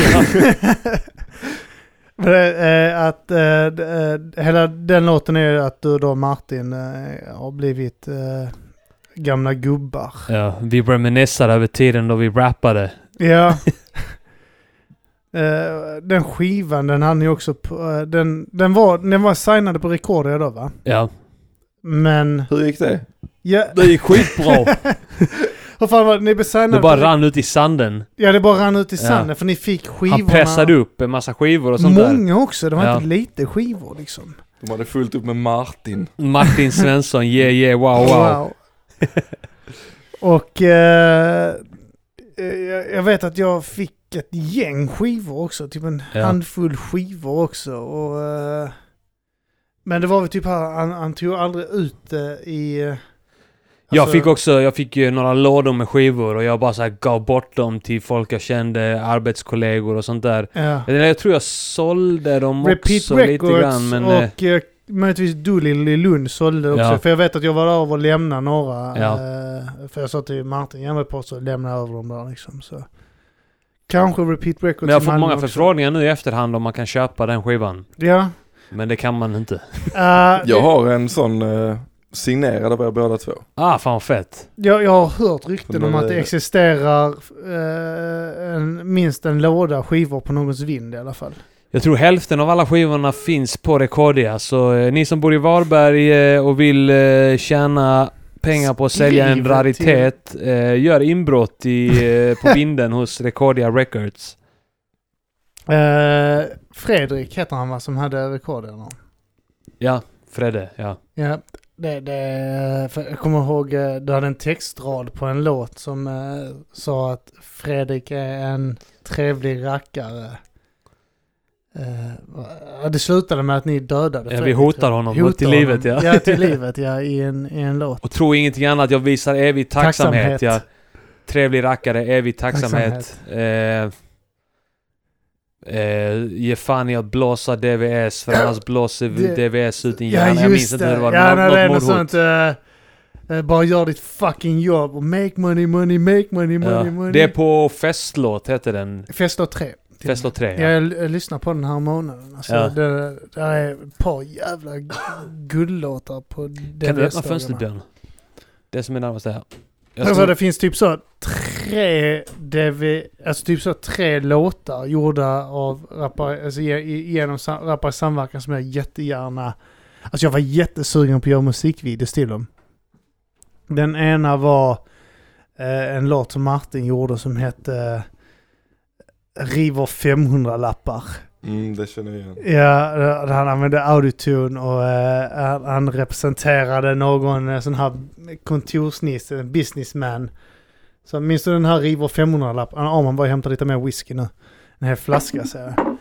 Att eh, eh, hela den låten är att du då Martin eh, har blivit eh, gamla gubbar.
Ja, vi reminiscer över tiden då vi rappade.
Ja. Eh, den skivan den hade ni också på, eh, den, den var, den var signade på Recordia då va?
Ja,
Men,
Hur gick det?
ja.
det gick skitbra.
Hur fan var det? Ni blev signade
Det bara
på,
rann ut i sanden.
Ja det bara rann ut i
Ja.
sanden för ni fick skivorna.
Han pressade upp en massa skivor och sånt där.
Många också, det var
Ja.
inte lite skivor liksom.
De hade fullt upp med Martin.
Martin Svensson, yeah yeah wow wow.
Och eh, eh, jag jag vet att jag fick ett gäng skivor också, typ en
Ja.
handfull skivor också. Och, eh, men det var väl typ här, han, han tog aldrig ut det i... eh,
Jag
alltså-
fick också, jag fick ju några lådor med skivor och jag bara så gav bort dem till folk jag kände, arbetskollegor och sånt där.
Ja.
Jag tror jag sålde dem
Repeat
också
Records
lite grann men... eh,
och eh, möjligtvis Doolittle i Lund sålde också.
Ja.
För jag vet att jag var där och lämnade några.
Ja.
Eh, för jag sa till Martin, jag var på så lämna över dem där liksom. Så. Kanske Repeat Records
Men jag fått många
också.
förfrågningar nu i efterhand om man kan köpa den skivan.
Ja.
Men det kan man inte.
Eh,
Jag har en sån uh, signerad av er båda två.
Ah, fan vad fett.
Jag, jag har hört rykten om att det
det-
existerar eh, en, minst en låda skivor på någons vind i alla fall.
Jag tror hälften av alla skivorna finns på Recordia, så eh, ni som bor i Varberg eh, och vill eh, tjäna pengar på att sälja en raritet, eh, gör inbrott i, eh, på vinden hos Recordia Records.
Eh, Fredrik heter han va, som hade rekorderna.
Ja, Fredde, ja.
Ja, det, det, jag kommer ihåg, eh, du hade en textrad på en låt som eh, sa att Fredrik är en trevlig rackare. Eh, det slutade med att ni dödade
Ja, vi
Fredrik,
hotar
jag.
honom
Hotar
till livet, ja.
Ja, till livet ja, i en, i en låt.
Och tro ingenting annat, jag visar evig tacksamhet.
Tacksamhet.
Ja. Trevlig rackare, evig tacksamhet. Eh, eh, ge fan i att blåsa DVS, för annars blåser DVS ut din
Ja,
hjärna. Jag minns inte hur det var.
Ja,
Nå-
nej, det är
något
något sånt. eh, bara gör ditt fucking jobb och make money, money, make money, money,
Ja.
money.
Det är på Festlåt, heter den.
Festlåt 3.
Festlåt 3,
Ja,
ja.
jag, jag lyssnar på den här månaden. Alltså,
Ja.
det, det är ett par jävla guldlåtar på den
Kan du öppna Björn? Det som är närmast är här. Jag
Alltså
tror,
det finns typ så tre DV, alltså typ så tre låtar gjorda av rappare, alltså genom rappare samverkan som jag jättegärna, alltså jag var jättesugen på att göra musikvideos till dem. Den ena var eh, en låt som Martin gjorde som hette River 500-lappar.
Mm, det känner jag igen.
Ja, där han använde autotune och eh, han- representerade någon eh, sån här kontorsnisse, en businessman. Så minns du den här River 500-lapp? Ja, man bara hämtar lite mer whisky nu. En hel flaska säger jag.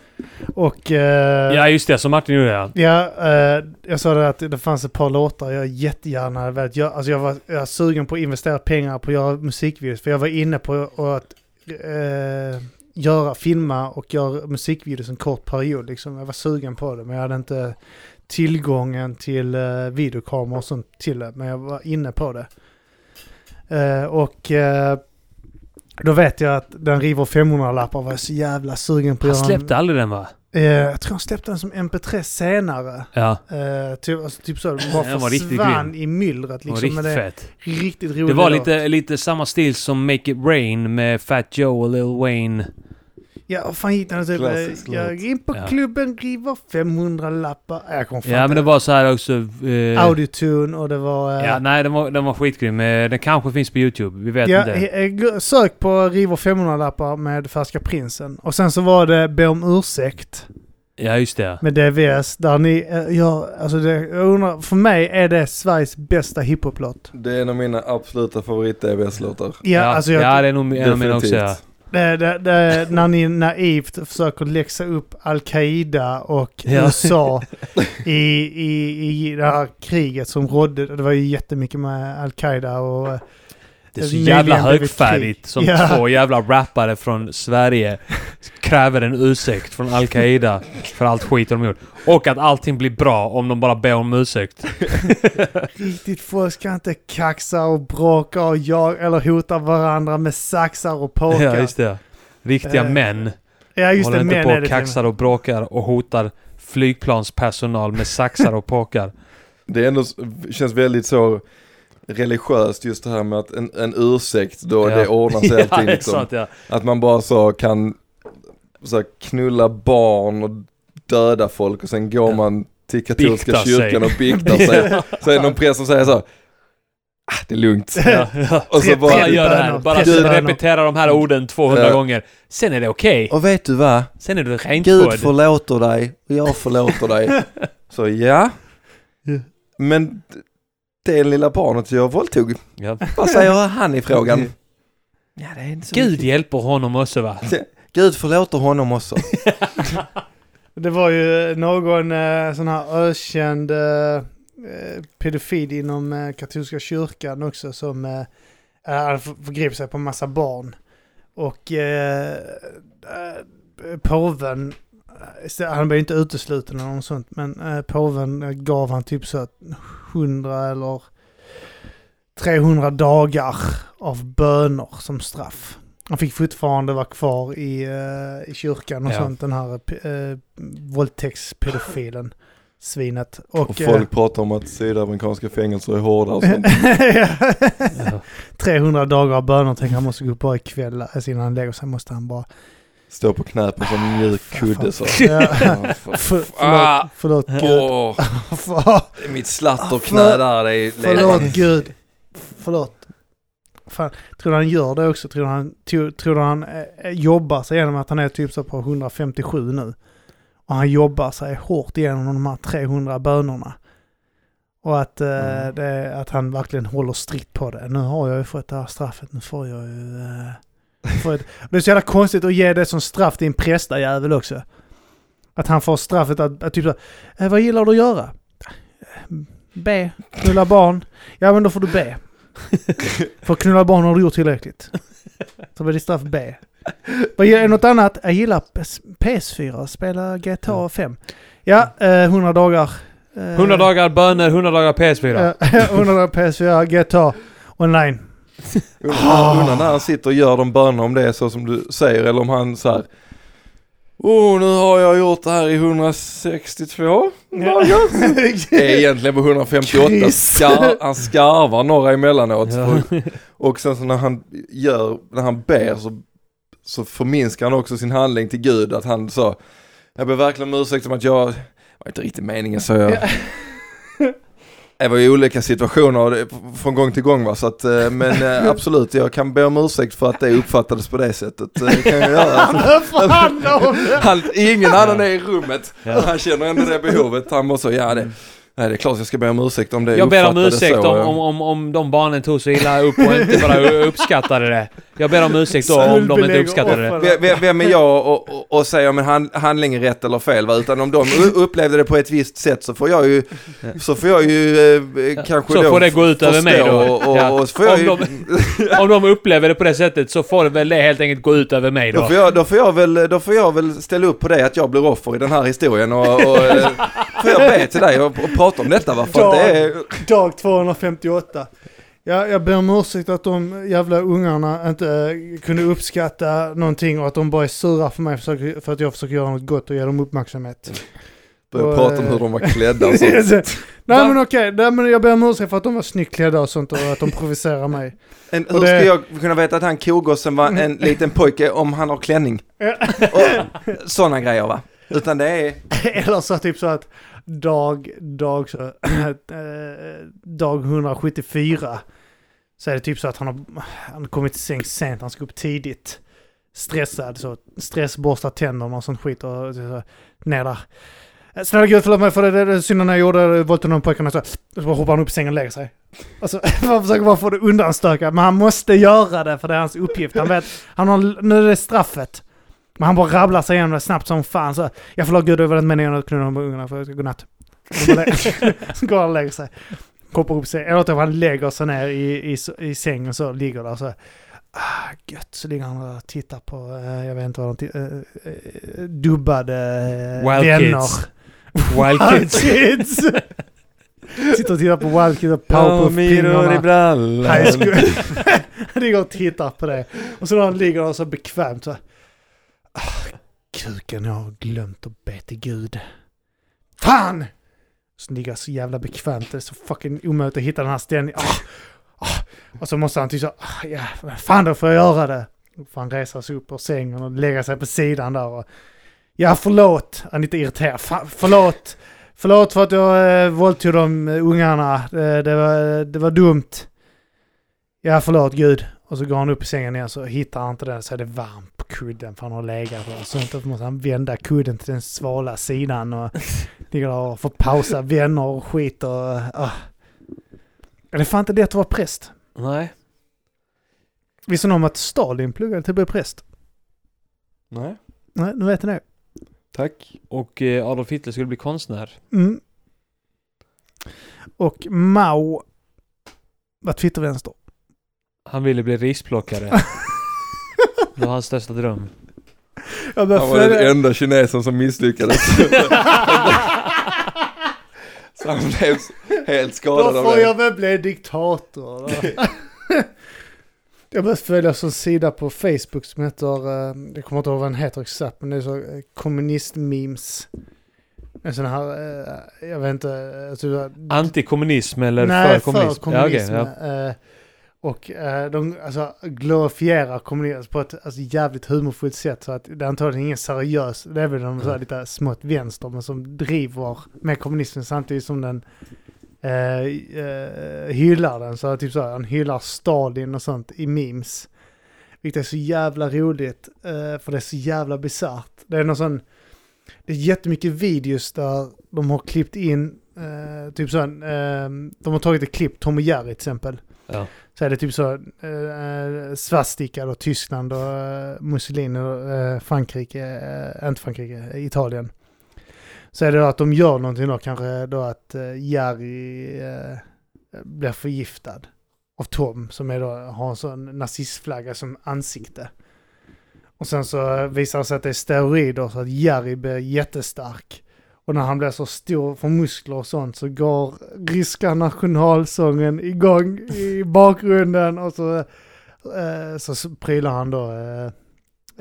Och... Eh,
ja, just det. Som Martin gjorde ja.
Ja, eh, jag sa det att det fanns ett par låtar jag jättegärna hade velat göra. Alltså jag var, jag var sugen på att investera pengar på att göra musikvideos. För jag var inne på att eh, göra, filma och göra musikvideos en kort period. Liksom. Jag var sugen på det men jag hade inte tillgången till eh, videokameror och sånt till det. Men jag var inne på det. Eh, och eh, då vet jag att den River 500-lappar var jag så jävla sugen på
Han
en-
släppte aldrig den va?
Eh, jag tror han släppte den som MP3 senare.
Ja.
Eh, typ, alltså, typ så, bara
Den var
försvann i myllret liksom.
Riktigt
det
fett.
riktigt roligt.
Det var lite, lite samma stil som Make It Rain med Fat Joe och Lil Wayne.
Ja, vad fan gick den? Typ,
Klassisk
jag gick in på
Ja.
klubben, river 500 lappar. Jag kom fan
Ja, men det var så här också... Eh,
Autotune och det var... eh,
Ja, nej, den var, den var skitgrym. Eh, Den kanske finns på YouTube. Vi vet
Ja,
inte.
eh, sök på River 500-lappar med Färska Prinsen. Och sen så var det Be om ursäkt
Ja, just det.
med DVS. Där ni, eh, ja, alltså det, jag undrar, för mig är det Sveriges bästa hiphop-låt.
Det är en av mina absoluta favorit-DBS-låtar.
Ja, alltså jag,
ja, det är nog en av mina också. Ja.
Det, det, det, när ni naivt försöker läxa upp Al-Qaida och
Ja.
USA i, i, i det här kriget som rådde. Det var ju jättemycket med Al-Qaida och...
Det är så jävla högfärdigt som
Ja.
två jävla rappare från Sverige kräver en ursäkt från Al-Qaida för allt skit de gjort. Och att allting blir bra om de bara ber om ursäkt.
Riktigt folk ska inte kaxa och bråka och jag eller hota varandra med saxar och påkar.
Ja, just det. Riktiga
Eh,
män
Ja, just
håller
det.
inte på
är
och kaxar och bråkar och hotar flygplanspersonal med saxar och påkar.
Det är ändå, känns väldigt så religiöst just det här med att en, en ursäkt då
Ja.
det ordnar sig
ja,
allting liksom.
sant ja.
Att man bara så kan så här, knulla barn och döda folk och sen går
Ja.
man till katolska
Biktar
kyrkan
sig.
och biktar sig. Så är det någon präst som säger så ah, det är lugnt.
Ja, ja.
Och så bara,
gör det här. Bara
Gud.
repetera de här orden 200
Ja.
gånger. Sen är det okej.
och vet du vad?
Sen är du
Gud
rentvådd.
förlåter dig och jag förlåter dig. Så ja. Men det lilla barnet jag våldtog,
Ja.
vad säger han i frågan? Ja, det är inte så
Gud
mycket.
hjälper honom också va?
Gud förlåter honom också.
Det var ju någon eh, sån här ökänd eh, pedofil inom eh, katolska kyrkan också som eh, hade f- förgripit sig på massa barn. Och eh, påven, han blev inte utesluten eller något sånt, men eh, påven eh, gav han typ så att 100 eller 300 dagar av böner som straff. Han fick fortfarande vara kvar i, eh, i kyrkan och
Ja.
sånt, den här uh, våldtäktspedofilen. Svinet. Och,
Och
eh,
folk pratar om att sydamerikanska fängelser är hårda och sånt.
Ja.
300 dagar av böner tänker han måste gå bara ikväll. Alltså innan han lägger sig måste han bara...
Stå på knä på en mjuk kudde så.
Ja.
För-
För,
Ah.
förlåt, förlåt Gud.
Mitt slatterknä där, det är...
förlåt Gud. Förlåt. Fan, tror du han gör det också? Tror du han, tror, du han eh, jobbar sig igenom att han är typ så på 157 nu? Och han jobbar sig hårt igenom de här 300 bönorna. Och att, eh,
Mm.
det, att han verkligen håller strikt på det. Nu har jag ju fått det här straffet, nu får jag ju... Eh, jag, det är så jävla konstigt att ge det som straff till en prästajävel också. Att han får straffet att, att typ så, eh, vad gillar du att göra? Be, knulla barn. Ja men då får du be. För att knulla barn har du gjort tillräckligt. Så blir det straff B. Vad gillar något annat? Jag gillar PS4, spela GTA 5. Ja, eh, 100 dagar. Eh,
100 dagar böner, 100 dagar PS4.
eh, 100 dagar PS4, GTA online.
Undrar undrar när han sitter och gör de bönerna om det är så som du säger eller om han så här Oh, nu har jag gjort det här i 162 dagar. är egentligen på 158.
Chris.
Skar, han skarvar några emellanåt.
Ja.
Och sen så när han gör, när han ber så, så förminskar han också sin handling till Gud. Att han sa, jag ber verkligen om ursäkt om att jag, det var inte riktigt meningen så jag. Det var ju olika situationer det- från gång till gång va, så att, eh, men eh, absolut jag kan be om ursäkt för att det uppfattades på det sättet. Eh, Det kan jag göra.
Det!
Han, ingen annan är i rummet.
Ja.
Han känner ändå det behovet. Han måste, ja det, nej, det är klart jag ska be om ursäkt om det
Jag ber om ursäkt
så,
om, om, om de barnen tog så illa upp och inte bara uppskattade det. Jag ber om ursäkt då om de inte uppskattade det.
Vem- är jag och, och, och säga om en hand, handling är rätt eller fel va? Utan om de upplevde det på ett visst sätt så får jag ju, så får jag ju eh, kanske
Så
då
får det gå ut över mig då.
Och, och,
Ja.
och så får jag
Om
ju,
Om de upplever det på det sättet så får det väl det helt enkelt gå ut över mig
då
då.
får, jag, då, får jag väl, då får jag väl ställa upp på det att jag blir offer i den här historien och, och eh, får jag be till dig och, och prata om detta va? För att det är,
Dag 258. Ja, jag ber om ursäkt att de jävla ungarna inte eh, kunde uppskatta någonting och att de bara är sura för mig för, att jag försöker göra något gott och ge dem uppmärksamhet.
börja
Och,
prata om
eh,
hur de var klädda och sånt.
Nej men okej, men jag ber om ursäkt för att de var snyggt klädda och sånt och att de provocerar mig.
En,
Och
hur
det-
ska jag kunna veta att han kogossen var en liten pojke om han har klänning? Och sådana grejer va? Utan det är,
Eller så typ så att dag, dag, så, eh, dag 174 så är det typ så att han har, han har kommit till säng sent, han ska upp tidigt. Stressad, så stressborstar tänderna och sånt skit och så, ner där. Eh, snälla gud förlåt mig för det, det, det synden jag gjorde, våldtog någon pojkarna så, så bara hoppar han upp i sängen och lägger sig. Alltså, man försöker bara få det undanstökat, men han måste göra det för det är hans uppgift. Han vet, han har, nu är det straffet. Men han bara rabblar sig igenom det snabbt som fan så, jag förlåt gud det var inte meningen att knulla med ungarna för jag ska gå natt. Så går han och lägger sig. Koppar upp sig, eller typ han lägger sig ner i, i, i sängen så ligger där så. Ah, gött, så ligger han och tittar på, eh, jag vet inte vad de tittar, uh, uh, dubbade uh,
Wild
vänner.
Kids. Wild
Wild
Kids.
Sitter och tittar på Wild Kids och Powerpuff-pingarna.
brallan.
High school. han ligger och tittar på det. Och så när han ligger där så bekvämt så. Ah, kuken, jag har glömt att be till Gud. Fan! Så ligger jag så jävla bekvämt. Det är så fucking omöjligt att hitta den här ställningen. Ah, ah. Och så måste han typ så, ah, ja, men fan då får jag göra det. Då får han resa sig upp ur sängen och lägga sig på sidan där. Och, ja, förlåt. Han är lite irriterad. Fan, förlåt. Förlåt för att jag eh, våldtog de ungarna. Det, det, var, det var dumt. Ja, förlåt Gud. Och så går han upp i sängen igen så hittar han inte den så är det varmt kudden för han har legat och sånt. Då måste han vända kudden till den svala sidan och ligger där och får pausa vänner och skit och... Ja, Det är fan inte lätt att vara präst.
Nej.
Visste ni om att Stalin pluggade till att bli präst?
Nej,
Nej, nu vet ni det.
tack.
Och eh, Adolf Hitler skulle bli konstnär.
Mm. Och Mao var Twittervänster.
Han ville bli risplockare. Det var hans största dröm.
Jag börjar
Han var den enda kinesen som misslyckades. Så han blev helt skadad
Då
av
får
det.
jag väl bli diktator. då. jag började följa en sida på Facebook som heter, eh, jag kommer inte ihåg vad den heter exakt, men det är så eh, kommunist-memes. En sån här, eh, jag vet inte, eh, typ,
Antikommunism eller
nej,
för kommunism?
för
Ja, okej, ja.
eh, och eh, de alltså, glorifierar kommunism på ett alltså, jävligt humorfullt sätt. Så att det är antagligen ingen seriös, det är väl de så här, lite smått vänster, men som driver med kommunismen samtidigt som den eh, eh, hyllar den. Så typ så här, han hyllar Stalin och sånt i memes. Vilket är så jävla roligt, eh, för det är så jävla bisarrt. Det är någon sån, det är jättemycket videos där de har klippt in, eh, typ så, här, eh, de har tagit ett klipp, Tom och Jerry till exempel.
Ja.
Så är det typ så, eh, eh, svastika och Tyskland och eh, Mussolini och eh, Frankrike, eh, inte Frankrike, eh, Italien. Så är det då att de gör någonting då, kanske då att eh, Jerry eh, blir förgiftad av Tom som är då, har en sån nazistflagga som ansikte. Och sen så eh, visar det sig att det är steroider så att Jerry blir jättestark. Och när han blir så stor för muskler och sånt så går ryska nationalsången igång i bakgrunden och så, eh, så prylar han då eh,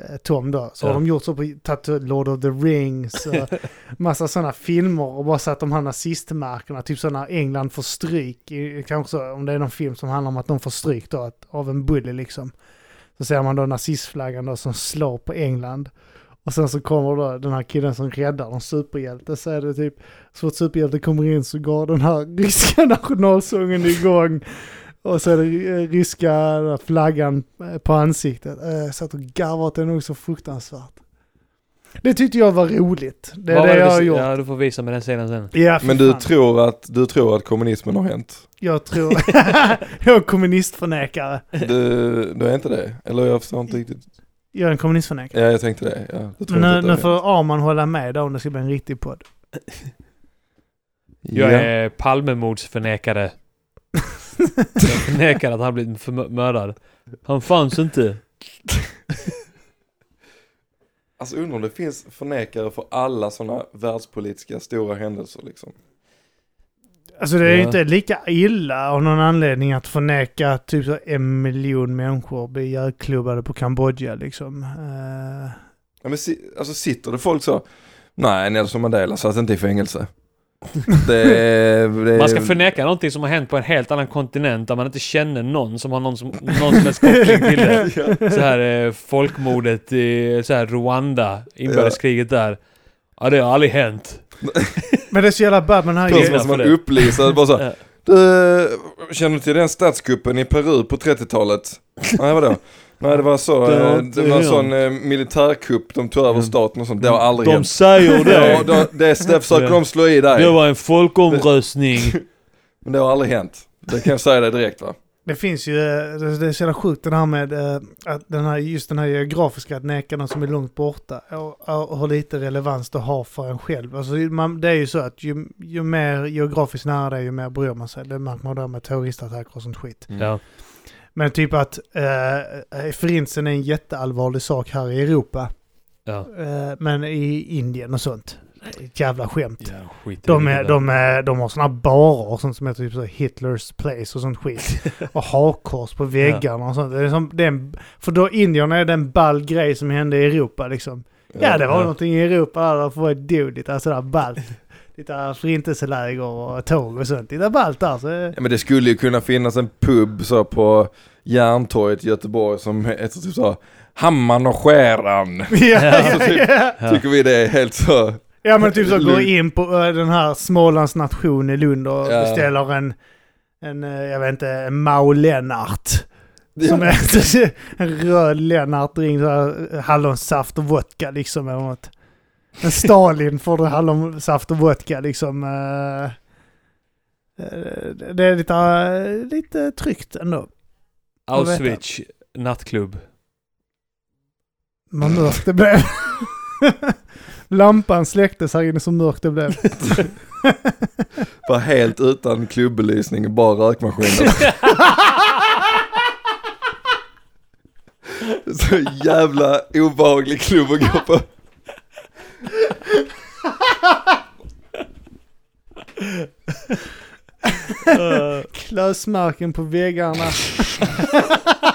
eh, Tom då. Så
Ja.
har de gjort så på tagit Lord of the Rings och massa sådana filmer och bara satt de här nazistmärkena, typ så när England får stryk, kanske så, om det är någon film som handlar om att de får stryk då, att, av en bully liksom. Så ser man då nazistflaggan då som slår på England. Och sen så kommer då den här killen som räddar en superhjälte. Så är det typ, så fort superhjälte kommer in så går den här ryska nationalsången igång. Och så är det eh, ryska flaggan eh, på ansiktet. Eh, Jag satt och garvade åt det nog så fruktansvärt. Det tyckte jag var roligt. Det är
var
det jag
du-
har gjort.
Ja, du får visa mig den scenen sen.
Ja,
Men du
fan.
tror, att, du tror att kommunismen har hänt?
Jag tror... jag är kommunistförnekare.
Du, du är inte det? Eller jag förstår inte riktigt.
Jag är en kommunistförnekare.
Ja, jag tänkte det. Ja, jag
Men nu, nu får Arman hålla med då om det ska bli en riktig podd.
Jag
Ja.
är Palmemordsförnekare. jag förnekar att han blivit mördad. Han fanns inte.
Alltså undrar om det finns förnekare för alla sådana världspolitiska stora händelser liksom.
Alltså det är ju
Ja.
inte lika illa av någon anledning att förneka att typ så en miljon människor blir ihjälklubbade på Kambodja liksom. Eh,
Ja, men si, alltså sitter det folk så, nej Nelson Mandela satt inte i fängelse. Det, det,
Man ska förneka någonting som har hänt på en helt annan kontinent där man inte känner någon som har någon som, någon som helst koppling till det. Så här eh, folkmordet i så här Rwanda, inbördeskriget där. Ja det har aldrig hänt.
Men det är så jävla bad med den här
Först
Precis.
måste man
för det.
upplysa, bara så, du, känner du till den statskuppen i Peru på 30-talet? Nej vadå? Nej det var så,
Det
eh, det var en sån eh, militärkupp, de tog över staten och sånt, det har aldrig
De
hänt.
säger det.
Ja, då, det, det försöker
Ja.
de slå i dig,
Det var en folkomröstning.
men det har aldrig hänt. Det kan jag säga dig direkt va?
Det finns ju, eh, det är så jävla sjukt det här med eh, att den här, just den här geografiska, att neka någon som är långt borta och, och hur lite relevans det har för en själv. Alltså man, det är ju så att ju, ju mer geografiskt nära det är ju mer bryr man sig. Det märker man då med terroristattacker och sånt skit.
Ja.
Men typ att eh, förintelsen är en jätteallvarlig sak här i Europa.
Ja.
Eh, men i Indien och sånt, ett jävla skämt.
Ja, skit
De, är, de, är, de har såna barer och sånt som heter typ så Hitlers place och sånt skit. och hakkors på väggarna och sånt. Det är som, det är en, för då Indien är det en ball grej som hände i Europa liksom. Ja, det var
ja.
någonting i Europa där det var dodigt, alltså där ballt. Lite förintelseläger och tåg och sånt. Lite ballt där. Så,
Ja men det skulle ju kunna finnas en pub så på Järntorget i Göteborg som heter typ så Hammaren och skäran.
ja, ja,
typ.
ja.
Ja.
Tycker vi det är helt så.
Ja, men typ så
Lugn.
in på eh, den här Smålands nation i Lund och
Ja.
beställer en, en, eh, jag vet inte, en Mau Lennart. Som är en röd Lennart drink, så här, eh, hallonsaft och vodka liksom eller något. En Stalin får hallonsaft och vodka liksom. Det är lite, lite tryggt ändå.
Auschwitz nattklubb.
Vad mörkt det blev. Lampan släcktes här inne så mörkt det blev.
Var helt utan klubbelysning, bara rökmaskiner. så jävla obehaglig klubb att gå på.
Klösmärken på väggarna.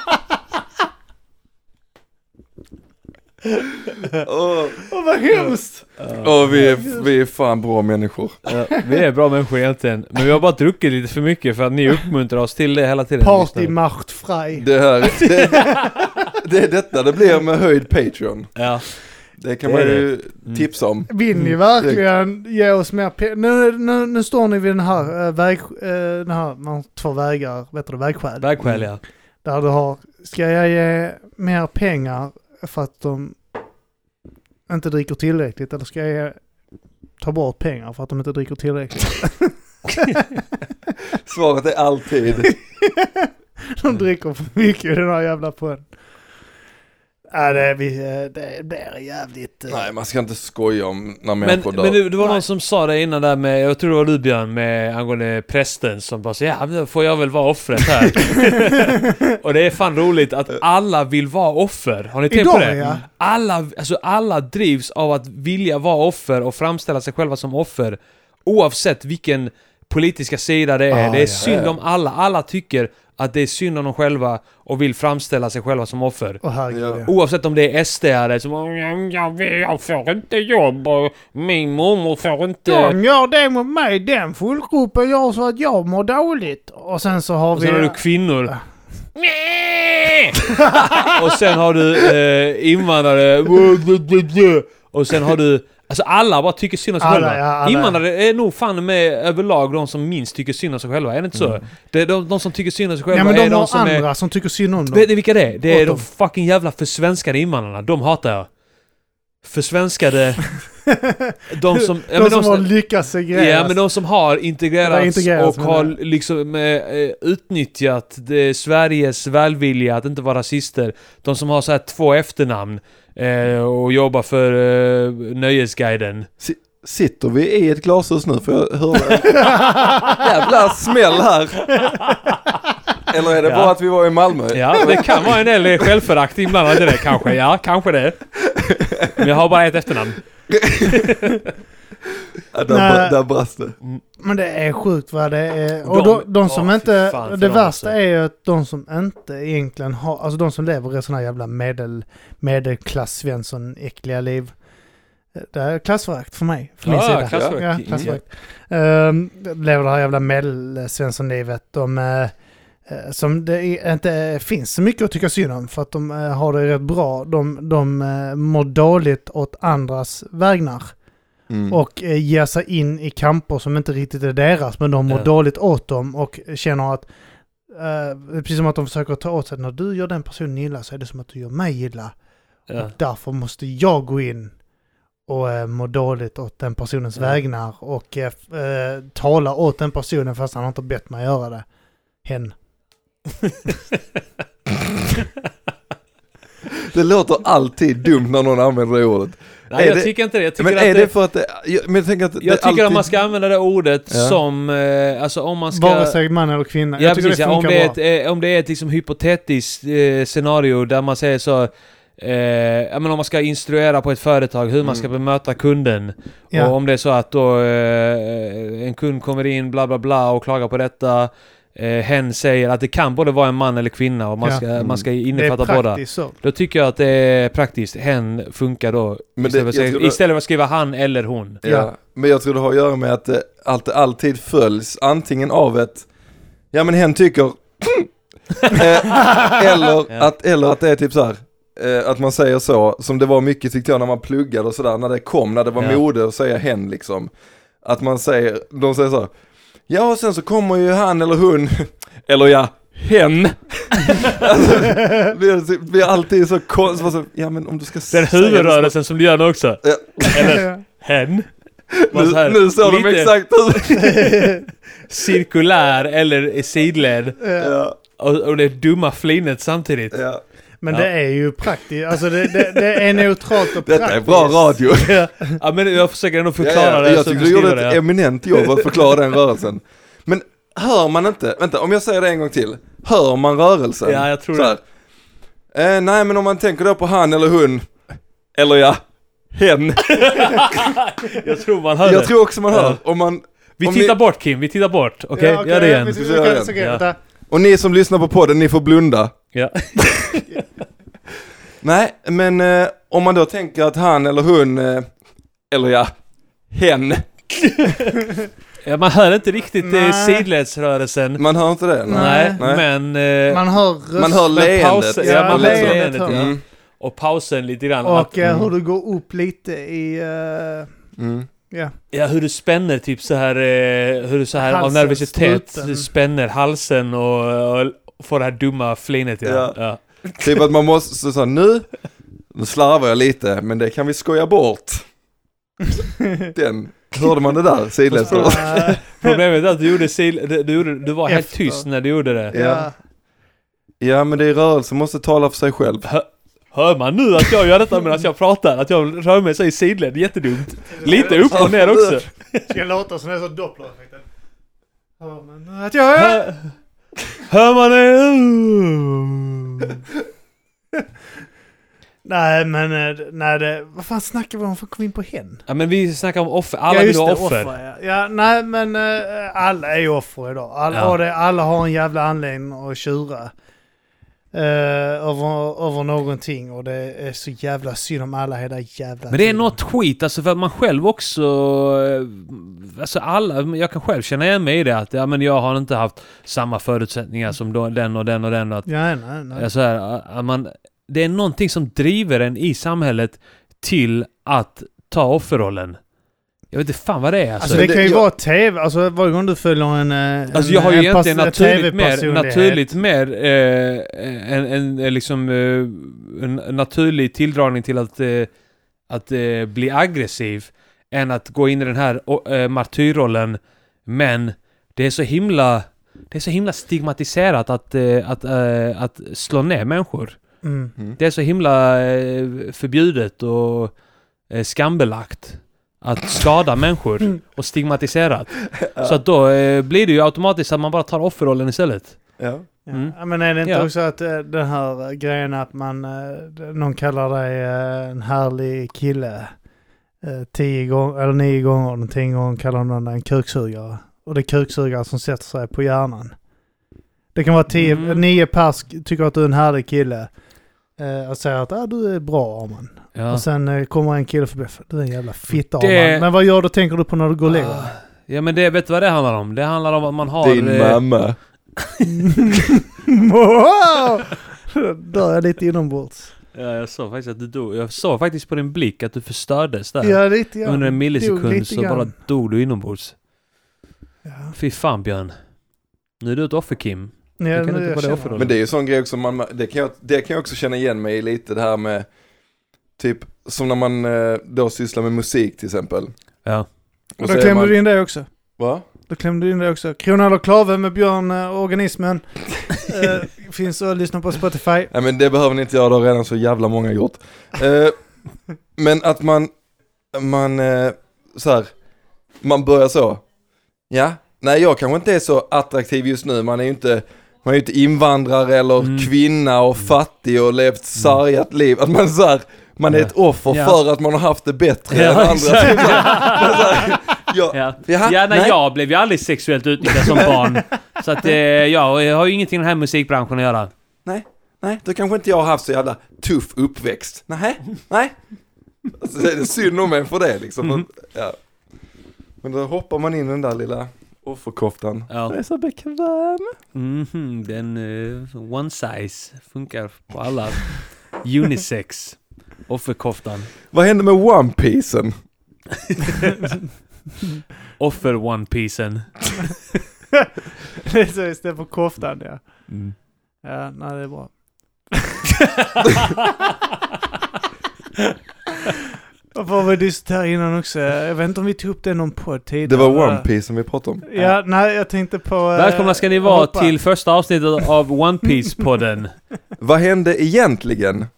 Åh,
Åh vad hemskt!
åh, vi, är, vi är fan bra människor.
Ja, vi är bra människor egentligen. Men vi har bara druckit lite för mycket för att ni uppmuntrar oss till det hela tiden.
Party macht frei.
Det här, det, det är detta det blir med höjd Patreon.
Ja.
Det kan
Det
man ju tipsa om.
Vill ni
Mm,
verkligen ge oss mer pengar? Nu, nu, nu står ni vid den här, äh, väg, äh, den här, man två vägar, vet du vägskäl.
Vägskäl ja.
Där du har, ska jag ge mer pengar för att de inte dricker tillräckligt eller ska jag ta bort pengar för att de inte dricker tillräckligt?
Svaret är alltid.
de dricker för mycket i den här jävla podden. Ja, det, vi, eh, det blir jävligt... eh,
Nej, man ska inte skoja om när
Men,
människor dör.
men det, det var någon som sa det innan där med, jag tror det var du Björn, med angående prästen som bara så ja då får jag väl vara offret här. och det är fan roligt att alla vill vara offer. Har ni tänkt på det?
ja.
Alla, alltså alla drivs av att vilja vara offer och framställa sig själva som offer. Oavsett vilken politiska sida det är.
Ah,
det är
ja.
synd om alla. Alla tycker att det är synd om dem själva och vill framställa sig själva som offer.
Ja.
ja.
Oavsett om det är SD-are som "Mm, jag, jag får inte jobb och min mormor får inte...
De gör det mot mig, den fullgruppen gör så att jag mår dåligt. Och sen så har
Och
vi...
sen har du kvinnor. och sen har du eh, invandrare. Och sen har du... Alltså alla bara tycker synd om sig
Alla,
själva.
ja, alla.
Invandrare är nog fan med överlag de som minst tycker synd om sig själva. Är det inte så? Det är de, de som tycker synd om sig själva
ja men
är
de
de
har
som
andra
är...
som tycker synd om dem.
Vet ni vilka det är? Det är
Åt
de
dem.
fucking jävla försvenskade invandrarna. De hatar jag. Försvenskade... De som... ja,
de
men
som
de
har lyckats segregeras.
Ja men de som har integrerats,
integrerats,
och har liksom eh, utnyttjat det, Sveriges välvilja att inte vara rasister. De som har så här två efternamn eh, och jobbar för eh, Nöjesguiden.
Sitter vi i ett glashus nu? För jag hörde jävla smäll här. Eller är det
Ja.
bara att vi var i Malmö?
Ja, det kan vara en del självförakt inblandat i det kanske. Ja, kanske det. Men jag har bara ett efternamn.
Ja, där,
Nej.
där brast det.
Men det är sjukt vad det är. Och
De-
de, de som
Åh,
inte...
fan
det
dem,
värsta
alltså.
är ju att de som inte egentligen har... Alltså de som lever i sådana här jävla medel, medelklass Svensson äckliga liv. Det är klassförakt för mig. För min
Ja,
sida.
klassförakt.
Ja,
Mm.
klassförakt. Ehm, lever det här jävla medelsvenssonlivet. De... eh, som det inte finns så mycket att tycka synd om för att de eh, har det rätt bra. De, de eh, mår dåligt åt andras vägnar
Mm.
och ger sig in i kamper som inte riktigt är deras, men de mår
Ja.
dåligt åt dem och känner att det är precis som att de försöker ta åt sig när du gör den personen illa så är det som att du gör mig illa.
Ja.
Och därför måste jag gå in och må dåligt åt den personens
Ja.
vägnar och eh, tala åt den personen fast han har inte bett mig göra det. Hen.
Det låter alltid dumt när någon använder det ordet.
Nej,
Är
jag
det-
tycker inte det. Jag tycker
Men
att
är
det...
det för att det, jag, men jag tänker att
jag tycker
alltid,
att man ska använda det ordet
Ja.
som, eh, alltså om man ska...
Vare sig man eller kvinna.
Ja
jag tycker
precis,
det
ja, om, det är
bra.
ett, eh, om det är ett liksom hypotetiskt eh, scenario där man säger så eh, men om man ska instruera på ett företag hur man ska
Mm.
bemöta kunden.
Ja.
Och om det är så att då eh, en kund kommer in bla bla bla och klagar på detta. Eh, hen säger att det kan både vara en man eller kvinna och man
Ja.
ska,
Mm.
man ska innefatta båda.
så.
Då tycker jag att det är praktiskt. Hen funkar då.
Men
istället,
det-
för att säga, istället för att skriva han eller hon.
Ja.
Ja.
Men jag tror det har att göra med att det alltid, alltid följs antingen av ett, ja men hen tycker, eh, eller,
Ja.
att, eller att det är typ så här. Eh, att man säger så, som det var mycket tyckte jag när man pluggade och sådär, när det kom, när det var
Ja.
mode att säga hen liksom. Att man säger, de säger så här, ja och sen så kommer ju han eller hon, eller ja, hen. alltså, blir- blir alltid så konstigt, så, ja men om du ska
Den huvudrörelsen som du gör nu också.
Ja.
Eller hen. Så här,
Nu, nu står de
lite
exakt hur.
Cirkulär eller sidled.
ja,
Och, och det dumma flinet samtidigt.
ja.
Men
Ja.
det är ju praktiskt. Alltså det, det, det är neutralt och
Detta
praktiskt.
är bra radio.
Ja men jag försöker ändå
Ja,
förklara
ja,
det.
jag tycker du gjorde ett
det.
eminent jobb att förklara den rörelsen. Men hör man inte, vänta om jag säger det en gång till. Hör man rörelsen?
Ja, jag tror
Så här. Eh, nej men om man tänker då på han eller hon, eller ja, hen.
Jag tror man hör
Jag
det.
tror också man hör.
Ja.
Om man,
Vi
om
tittar
ni,
bort Kim, vi tittar bort. Okej,
Ja, okej,
gör det igen.
vi-
Vi
vi-
ska göra
okej,
det.
okej,
Ja.
vänta.
och ni som lyssnar på podden, ni får blunda.
Ja.
Nej, men eh, om man då tänker att han eller hon, eh, eller ja, hen.
ja, man hör inte riktigt
Nej.
Nej. sidledsrörelsen.
Man hör inte det?
Nej,
Nej.
men... Eh,
Man hör röst
Man hör leendet.
pausen-
Ja,
man hör
leendet
leendet.
hör
Ja.
Mm.
Och pausen lite grann.
och
att,
eh, hur du går upp lite i... eh,
Mm.
ja.
ja, hur du spänner typ så här, eh, hur du så här av
Halsen,
nervositet
struten.
spänner halsen och, och får det här dumma flinet. Ja.
Ja.
Ja.
Typ att man måste, så, så, nu, nu slarvar jag lite, men det kan vi skoja bort. Den, hörde man det där
eh,
Problemet är att du gjorde sil, du, du, du var helt
Efter.
tyst när du gjorde det.
Ja. Ja men det är rörelse, måste tala för sig själv.
Hör man nu att jag gör detta medan jag pratar? Att jag rör mig så i sidled? Jättedumt. Lite upp och ner också.
Ska jag låta som det är så dopplereffekten? Hör man att jag är...
Hör, hör man det?
Nej, men eh, nej, det, vad fan snackar vi om? Vad kom vi in på hen?
Ja men vi snackar om offer. Alla
ja,
vill ha
det,
offer.
ja. ja, nej men eh, alla är ju offer idag. Alla,
Ja.
det, alla har en jävla anledning att tjura. Uh, över, över någonting och det är så jävla synd om alla hela jävla
Men det är något skit alltså för att man själv också... eh, Alltså alla, jag kan själv känna igen mig i det att ja, men jag har inte haft samma förutsättningar som då, den och den och den. Att,
Ja, nej, nej.
alltså här, att man, det är någonting som driver en i samhället till att ta offerrollen. Jag vet inte fan vad det är alltså.
Alltså det
det-
kan ju
jag-
vara tv, alltså varje gång du följer en... eh,
Alltså
en,
jag har ju
en
egentligen naturligt mer, naturligt mer eh, en, en, eh, liksom, eh, en naturlig tilldragning till att, eh, att eh, bli aggressiv än att gå in i den här eh, martyrrollen. Men det är så himla, det är så himla stigmatiserat att, eh, att, eh, att slå ner människor.
Mm.
Mm.
Det är så himla eh, förbjudet och eh, skambelagt att skada människor och stigmatiserat. Så att då eh, blir det ju automatiskt att man bara tar offerrollen istället.
Ja.
Mm.
Ja, men är det inte
Ja.
också att eh, den här eh, grejen att man, eh, någon kallar dig en härlig kille tio gånger, eller nio gånger, och tio gånger kallar någon en kuksugare. Och det är kuksugare som sätter sig på hjärnan. Det kan vara tio,
Mm.
nio pers tycker att du är en härlig kille. Eh, och säger att ah, du är bra Arman.
Ja.
Och sen eh, kommer en kille förbi. Du är en jävla fitta
Det-
Arman. Men vad gör du, tänker du på när du går och lägger?
Ah, Ja men det, vet du vad det handlar om? Det handlar om att man har...
Din
eh,
mamma.
wow! Dör jag lite inombords.
Ja, jag såg faktiskt att du dog. Jag såg faktiskt på din blick att du förstördes där.
Ja, lite grann.
Under en millisekund så bara dog du inombords.
Ja.
Fy fan Björn. Nu är du ett offer Kim.
Ja,
kan
nu
inte vara det offerrollen.
Men det är ju sån grej också, man, det, kan jag, det kan jag också känna igen mig i lite det här med, typ som när man eh, då sysslar med musik till exempel.
Ja.
Och
Och då klämde
man,
du in det också.
Va?
Då klämde du in det också. Krona eller klave med Björn eh, Organismen. eh, finns att lyssna på Spotify.
Nej men det behöver ni inte göra, det har redan så jävla många gjort. Eh, men att man, man, eh, så här, man börjar så, ja, nej jag kanske inte är så attraktiv just nu, man är ju inte, man är ju inte invandrare eller
Mm.
kvinna och fattig och levt sargat liv, att man så här, man är ett offer
Ja.
för att man har haft det bättre än
Ja,
andra.
exakt.
Man så här, ja,
Ja, ja nej,
nej.
jag blev ju aldrig sexuellt utnyttjad som barn. Så att eh, ja, jag har ju ingenting i den här musikbranschen att göra.
nej, då kanske inte jag har haft så jävla tuff uppväxt. Nej, nej. Alltså, det är synd om en för det liksom.
Mm.
Ja. Men då hoppar man in i den där lilla offerkoftan.
Ja.
Det är så bekväm.
Mhm, den eh, one size funkar på alla. Unisex. Offerkoftan.
Vad hände med One Piecen?
Offer one piecen.
det är så istället för koftan ja.
Mm.
Ja, nej det är bra. Vad var vi diskuterade innan också? Jag vet inte om vi tog upp det i någon podd tidigare.
Det var One Piecen vi pratade om.
Ja, nej jag tänkte på... eh,
Välkomna ska ni vara
hoppa.
till första avsnittet av One Piece-podden.
Vad hände egentligen?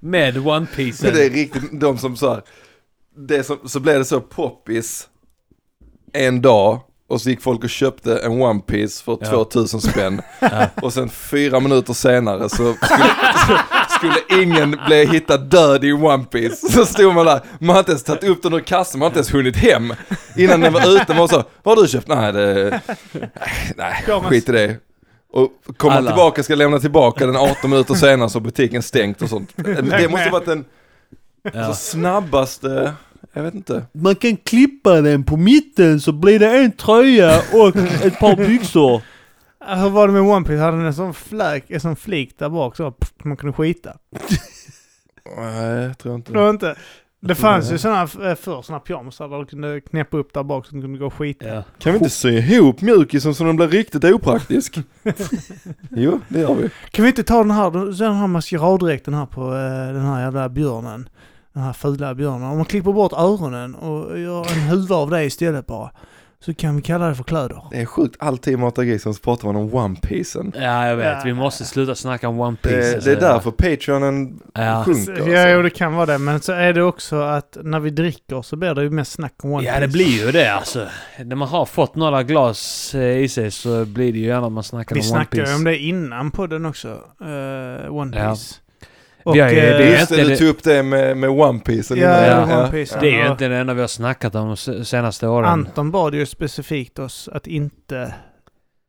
Med One
Det är riktigt, de som så här, det som, så blev det så poppis en dag och så gick folk och köpte en One Piece för
Ja.
2000 spänn.
Ja.
Och sen fyra minuter senare så skulle, så skulle ingen bli hittad död i One Piece. Så stod man där, man har inte ens tagit upp den ur kassan, man har inte ens hunnit hem. Innan den var ute, man sa, vad har du köpt? Nej, det, nej, skit i det. Och kommer
Alla.
tillbaka, ska lämna tillbaka den 18 minuter senare så butiken stängt och sånt. Det måste varit den så
Ja.
snabbaste, jag vet inte.
Man kan klippa den på mitten så blir det en tröja och ett par byxor.
Hur var det med One Piece? Hade den en sån fläk, en sån flik där bak så pff, man kunde skita?
Nej, jag tror inte.
Var inte... Det fanns ju sådana eh, förr, sådana pyjamasar där du kunde knäppa upp där bak så du kunde gå och skita.
Ja.
Kan vi inte sy ihop mjukisen så den blir riktigt opraktisk? jo, det gör vi.
Kan vi inte ta den här, den här maskeradräkten här på eh, den här jävla björnen? Den här fula björnen. Om man klipper bort öronen och gör en huvud av det istället bara. Så kan vi kalla det för kläder.
Det är sjukt, alltid i Mata Grisen så pratar man om One Piecen.
Ja, jag vet.
Ja.
Vi måste sluta snacka om One Piece.
Det, det är därför Patreonen
Ja.
sjunker.
Ja, jo,
Alltså.
det kan vara det. Men så är det också att när vi dricker så blir det ju mest snack om One
Ja,
Piece.
det blir ju det alltså. När man har fått några glas eh, i sig så blir det ju gärna att man snackar
Vi
om One
snackade ju
Piece.
om det innan podden också. eh, One
Ja.
Piece.
Vi ju-
eh,
det är
Just det,
inte
du tog upp det med, med One Piecen
Ja,
ja,
One Piece.
Det är ju inte det enda vi har snackat om de se- senaste åren.
Anton bad ju specifikt oss att inte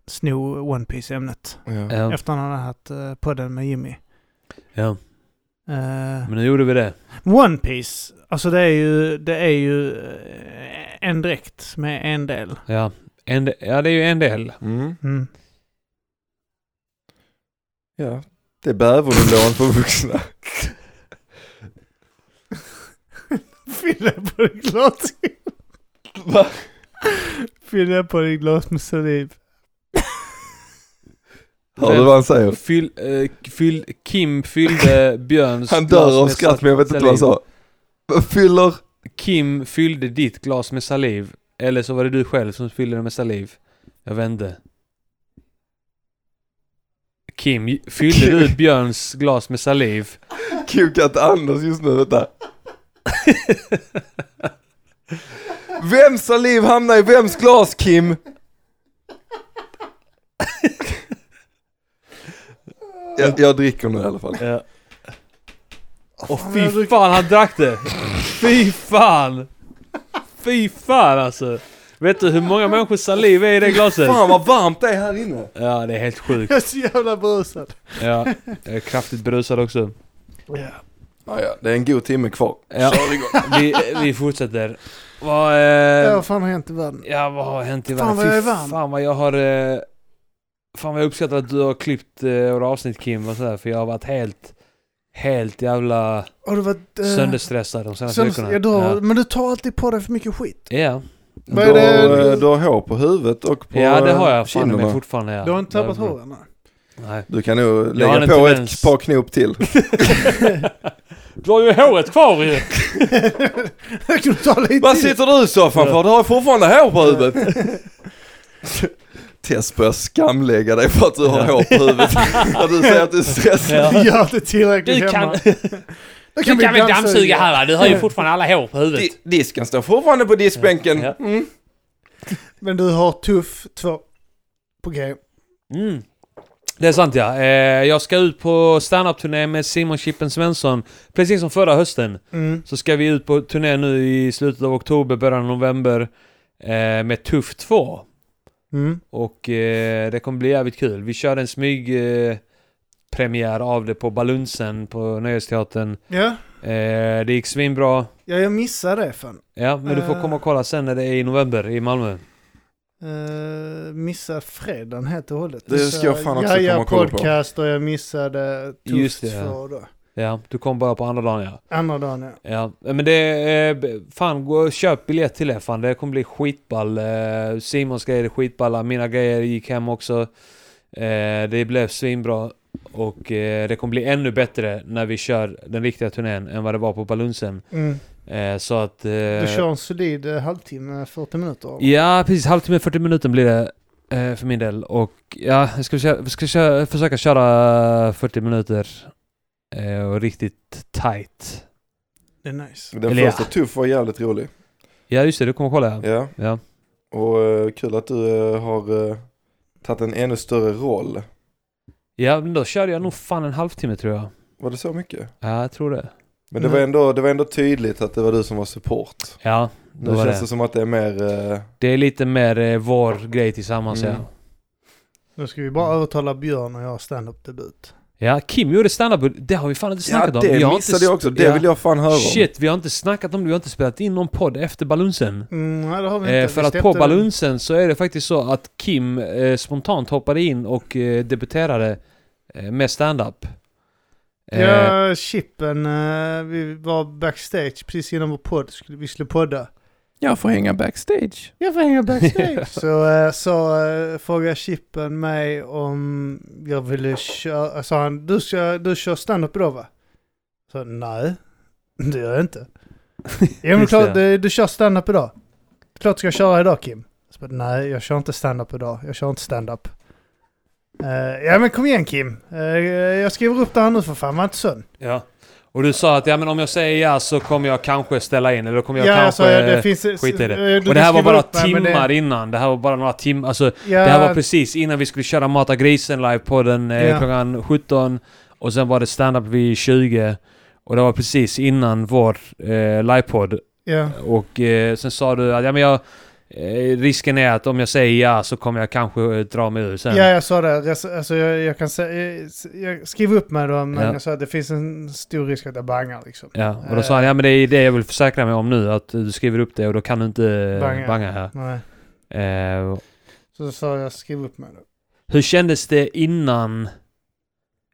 sno One Piece-ämnet.
Ja.
Ja,
Efter han hade haft eh, podden med Jimmy.
ja,
Eh,
men nu gjorde vi det.
One Piece, alltså det är ju, det är ju eh, en dräkt med en del.
Ja, en, ja det är ju en del.
Mm.
Mm.
ja. Det är bäverunderlån för vuxna.
Fylla på ditt glas.
Va?
Fylla på ditt glas med saliv.
Hör du vad han säger?
Fyll, eh, fyll, Kim fyllde Björns
Han dör av skratt men jag vet inte vad han sa. Fyller?
Kim fyllde ditt glas med saliv. Eller så var det du själv som fyllde det med saliv. Jag inte. Kim, fyllde du Björns glas med saliv?
Kukat Anders just nu, vänta. Vems saliv hamnar i vems glas Kim? jag, jag dricker nu i alla fall.
Ja. Och fy fan, han drack det! Fy fan! Fy fan alltså! Vet du hur många människors saliv är i det glaset?
Fan vad varmt det är här inne.
Ja, det är helt sjukt.
Jag är så jävla brusad.
Ja, jag är kraftigt berusad också.
Ja.
Ja, ja, det är en god timme kvar.
Ja, vi, vi fortsätter. Vad, eh,
Ja, vad fan har hänt i världen?
ja, vad har hänt i
Fan,
världen?
vad jag är varm.
Fan vad jag har... Eh, fan vad jag uppskattar att du har klippt eh, våra avsnitt Kim och sådär, för jag har varit helt, helt jävla
Har du varit... eh,
sönderstressad de senaste veckorna.
ja,
ja.
Men du tar alltid på dig för mycket skit.
ja.
Du,
Vad är det du-
eh, du har hår på huvudet och på
ja, det har
eh,
jag fan med
kinderna.
fortfarande. Ja.
Du har inte tappat
Ja,
håren? nej.
Du kan nog lägga på
tendens-
ett par knop till.
Du har ju håret kvar ju!
Jag kan ta lite
Vad sitter du i soffan för? Du har fortfarande hår på huvudet. Tess börjar skamlägga dig för att du har hår på huvudet. När du säger att du är stressad.
Ja.
Gör det tillräckligt
Du kan, du
kan
kan
vi
väl
dammsuga.
dammsuga här va? Du har ju fortfarande alla hår på huvudet.
Di- Disken står fortfarande på diskbänken.
Ja.
Mm.
Men du har Tuff 2 på G.
Mm. Det är sant ja. Eh, jag ska ut på standup-turné med Simon Chippen Svensson. Precis som förra hösten.
Mm.
Så ska vi ut på turné nu i slutet av oktober, början av november. Eh, med Tuff 2.
Mm.
Och eh, det kommer bli jävligt kul. Vi kör en smyg premiär av det på Balunsen på Nöjesteatern.
Ja.
Eh, det gick svinbra.
ja, jag missade det fan.
Ja, men du får
Eh.
komma och kolla sen när det är i november i Malmö.
Uh, missade fredagen helt och hållet.
Det ska jag fan också
ja,
komma och kolla på.
podcast och jag missade
Just det, ja.
2 då.
Ja, du kom bara på andra dagen ja.
Andra dagen ja.
Ja, men det är... eh, Fan, gå och köp biljett till det fan. Det kommer bli skitball. Eh, Simons grejer är skitballa. Mina grejer gick hem också. Eh, Det blev svinbra. Och eh, det kommer bli ännu bättre när vi kör den riktiga turnén än vad det var på Balunsen.
Mm.
Eh, Så att... eh,
Du kör en solid eh, halvtimme, 40 minuter.
Ja, precis. Halvtimme, 40 minuter blir det eh, för min del. Och ja, jag ska, köra, ska köra, försöka köra 40 minuter. eh, Och riktigt tight.
Det är nice.
Den
Eller ja.
första Tuff var jävligt rolig.
Ja, just det. Du kommer kolla. Ja.
Ja.
ja.
Och eh, kul att du eh, har tagit en ännu större roll.
Ja, men då körde jag nog fan en halvtimme tror jag.
Var det så mycket?
Ja, jag tror det.
Men det
Mm.
var ändå, det var ändå tydligt att det var du som var support.
Ja, då
Nu
var
känns
det.
det som att det är mer... eh,
Det är lite mer eh, vår grej tillsammans
Mm.
ja.
Nu ska vi bara övertala Björn och göra stand-up-debut.
Ja, Kim gjorde stand-up. Det har vi fan inte
Ja
snackat om.
det
Vi har
missade
inte
jag också, det
ja.
vill jag fan höra om.
Shit, vi har inte snackat om det. Vi har inte spelat in någon podd efter Balunsen.
Mm, nej, det har vi inte.
Eh,
Vi
för att
släppte
på. Balunsen så är det faktiskt så att Kim eh, spontant hoppade in och eh, debuterade eh, med stand-up. Eh,
Ja, Chippen, eh, vi var backstage precis innan vår podd. Vi skulle podda.
Jag får hänga backstage.
Jag får hänga backstage. så eh, så eh, frågade Chippen mig om jag ville köra. Sa han, du, ska, du kör stand-up idag va? Så nej, det gör jag inte. Ja men klart, du, du kör stand-up idag. Klart ska jag köra idag Kim. Så Nej, jag kör inte stand-up idag. Jag kör inte stand-up. Eh, ja men kom igen Kim. Eh, jag skriver upp det här nu för fan, var inte sån.
Ja. Och du sa att ja, men om jag säger ja så kommer jag kanske ställa in eller kommer jag
ja,
kanske
alltså, det finns,
skita i det.
eh,
Och det här var bara
upp men det-
timmar innan. Det här var bara några timmar. Alltså
Ja,
det här var precis innan vi skulle köra Mata Grisen live på den eh,
Ja.
klockan 17. Och sen var det stand-up vid 20. Och det var precis innan vår eh, livepodd.
ja.
Och eh, sen sa du att ja, men jag, eh, risken är att om jag säger ja så kommer jag kanske eh, dra mig ur sen.
Ja, jag sa det. Res- Alltså, jag, jag kan säga... Jag skriver upp mig då, men
Ja.
jag sa att det finns en stor risk att jag bangar liksom.
Ja, och då sa han ja men det är det jag vill försäkra mig om nu. Att du skriver upp det och då kan du inte
Banga.
banga, här.
Nej.
Eh,
Så sa jag skriv upp mig då.
hur kändes det innan?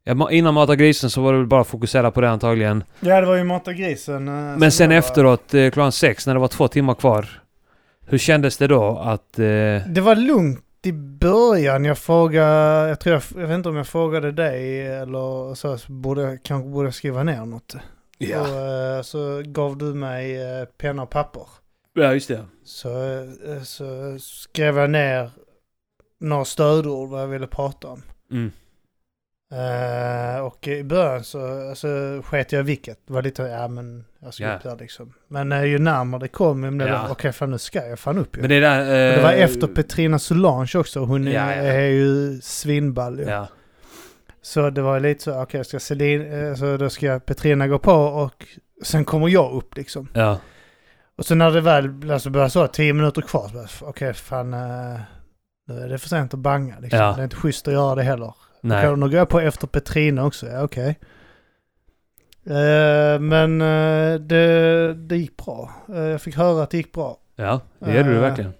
Ja, innan Mata Grisen så var det väl bara att fokusera på det antagligen.
Ja, det var ju Mata grisen. eh,
Men sen
jag var-
efteråt, eh, klockan sex, när det var två timmar kvar. Hur kändes det då att... Eh,
Det var lugnt i början. Jag frågade, jag tror jag, jag vet inte om jag frågade dig eller så, så borde, jag- kanske borde jag skriva ner något. Och, eh, så gav du mig eh, penna och papper.
ja, just det.
Så, eh, så skrev jag ner några stödord vad jag ville prata om.
Mm.
Eh, och i början så alltså, sket jag vilket. Det var lite, ja men jag ska
Ja.
upp där liksom. Men eh, ju närmare det kom,
Ja.
okej fan nu ska jag fan upp ju.
Men det där...
Och det var
eh,
efter Petrina Solange också. Hon är,
Ja, ja.
är ju svinball ju.
Ja.
Så det var lite så, okej, ska Celine, eh, så då ska Petrina gå på och sen kommer jag upp liksom.
Ja.
Och så när det väl alltså började så, tio minuter kvar, okej fan, eh, nu är det för sent att banga liksom. Det är inte schysst att göra det heller.
Nej.
Nu går jag på efter Petrina också, ja okej. Eh, men eh, det, det gick bra. Eh, jag fick höra att det gick bra.
Ja, det gjorde du
Eh.
verkligen.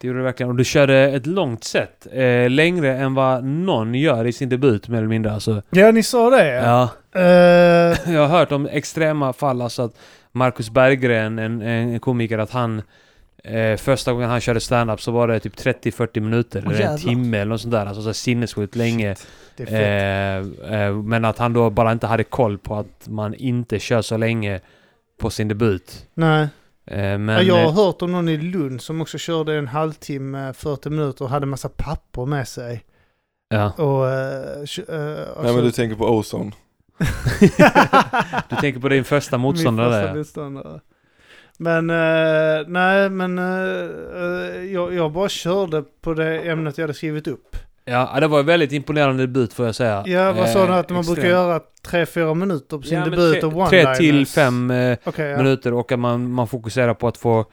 Det gjorde du verkligen. Och du körde ett långt set. Eh, längre än vad någon gör i sin debut mer eller mindre. Alltså,
Ja, ni sa det
ja.
Eh,
Jag har hört om extrema fall, alltså att Marcus Berggren, en, en komiker, att han eh, första gången han körde stand-up så var det typ 30-40 minuter,
Åh,
eller en timme eller något sånt där. Alltså så sinnessjukt länge. Eh, eh, men att han då bara inte hade koll på att man inte kör så länge på sin debut.
Nej.
Eh,
Ja,
men...
jag har
eh,
hört om någon i Lund som också körde en halvtimme, 40 minuter och hade massa papper med sig.
ja.
Och... eh, kö- eh, och
Nej
så-
men du tänker på Ozone.
Du tänker på din första
Min
motståndare
första
där. ja.
motståndare. Men eh, nej, men eh, eh, jag, jag bara körde på det ämnet jag hade skrivit upp.
Ja, det var en väldigt imponerande debut får jag säga.
Ja, vad sa
Eh,
du att man brukar göra 3-4 minuter på sin
Ja,
debut
tre,
och one
Tre till fem eh,
Okej, ja.
minuter och att man, man fokuserar på att få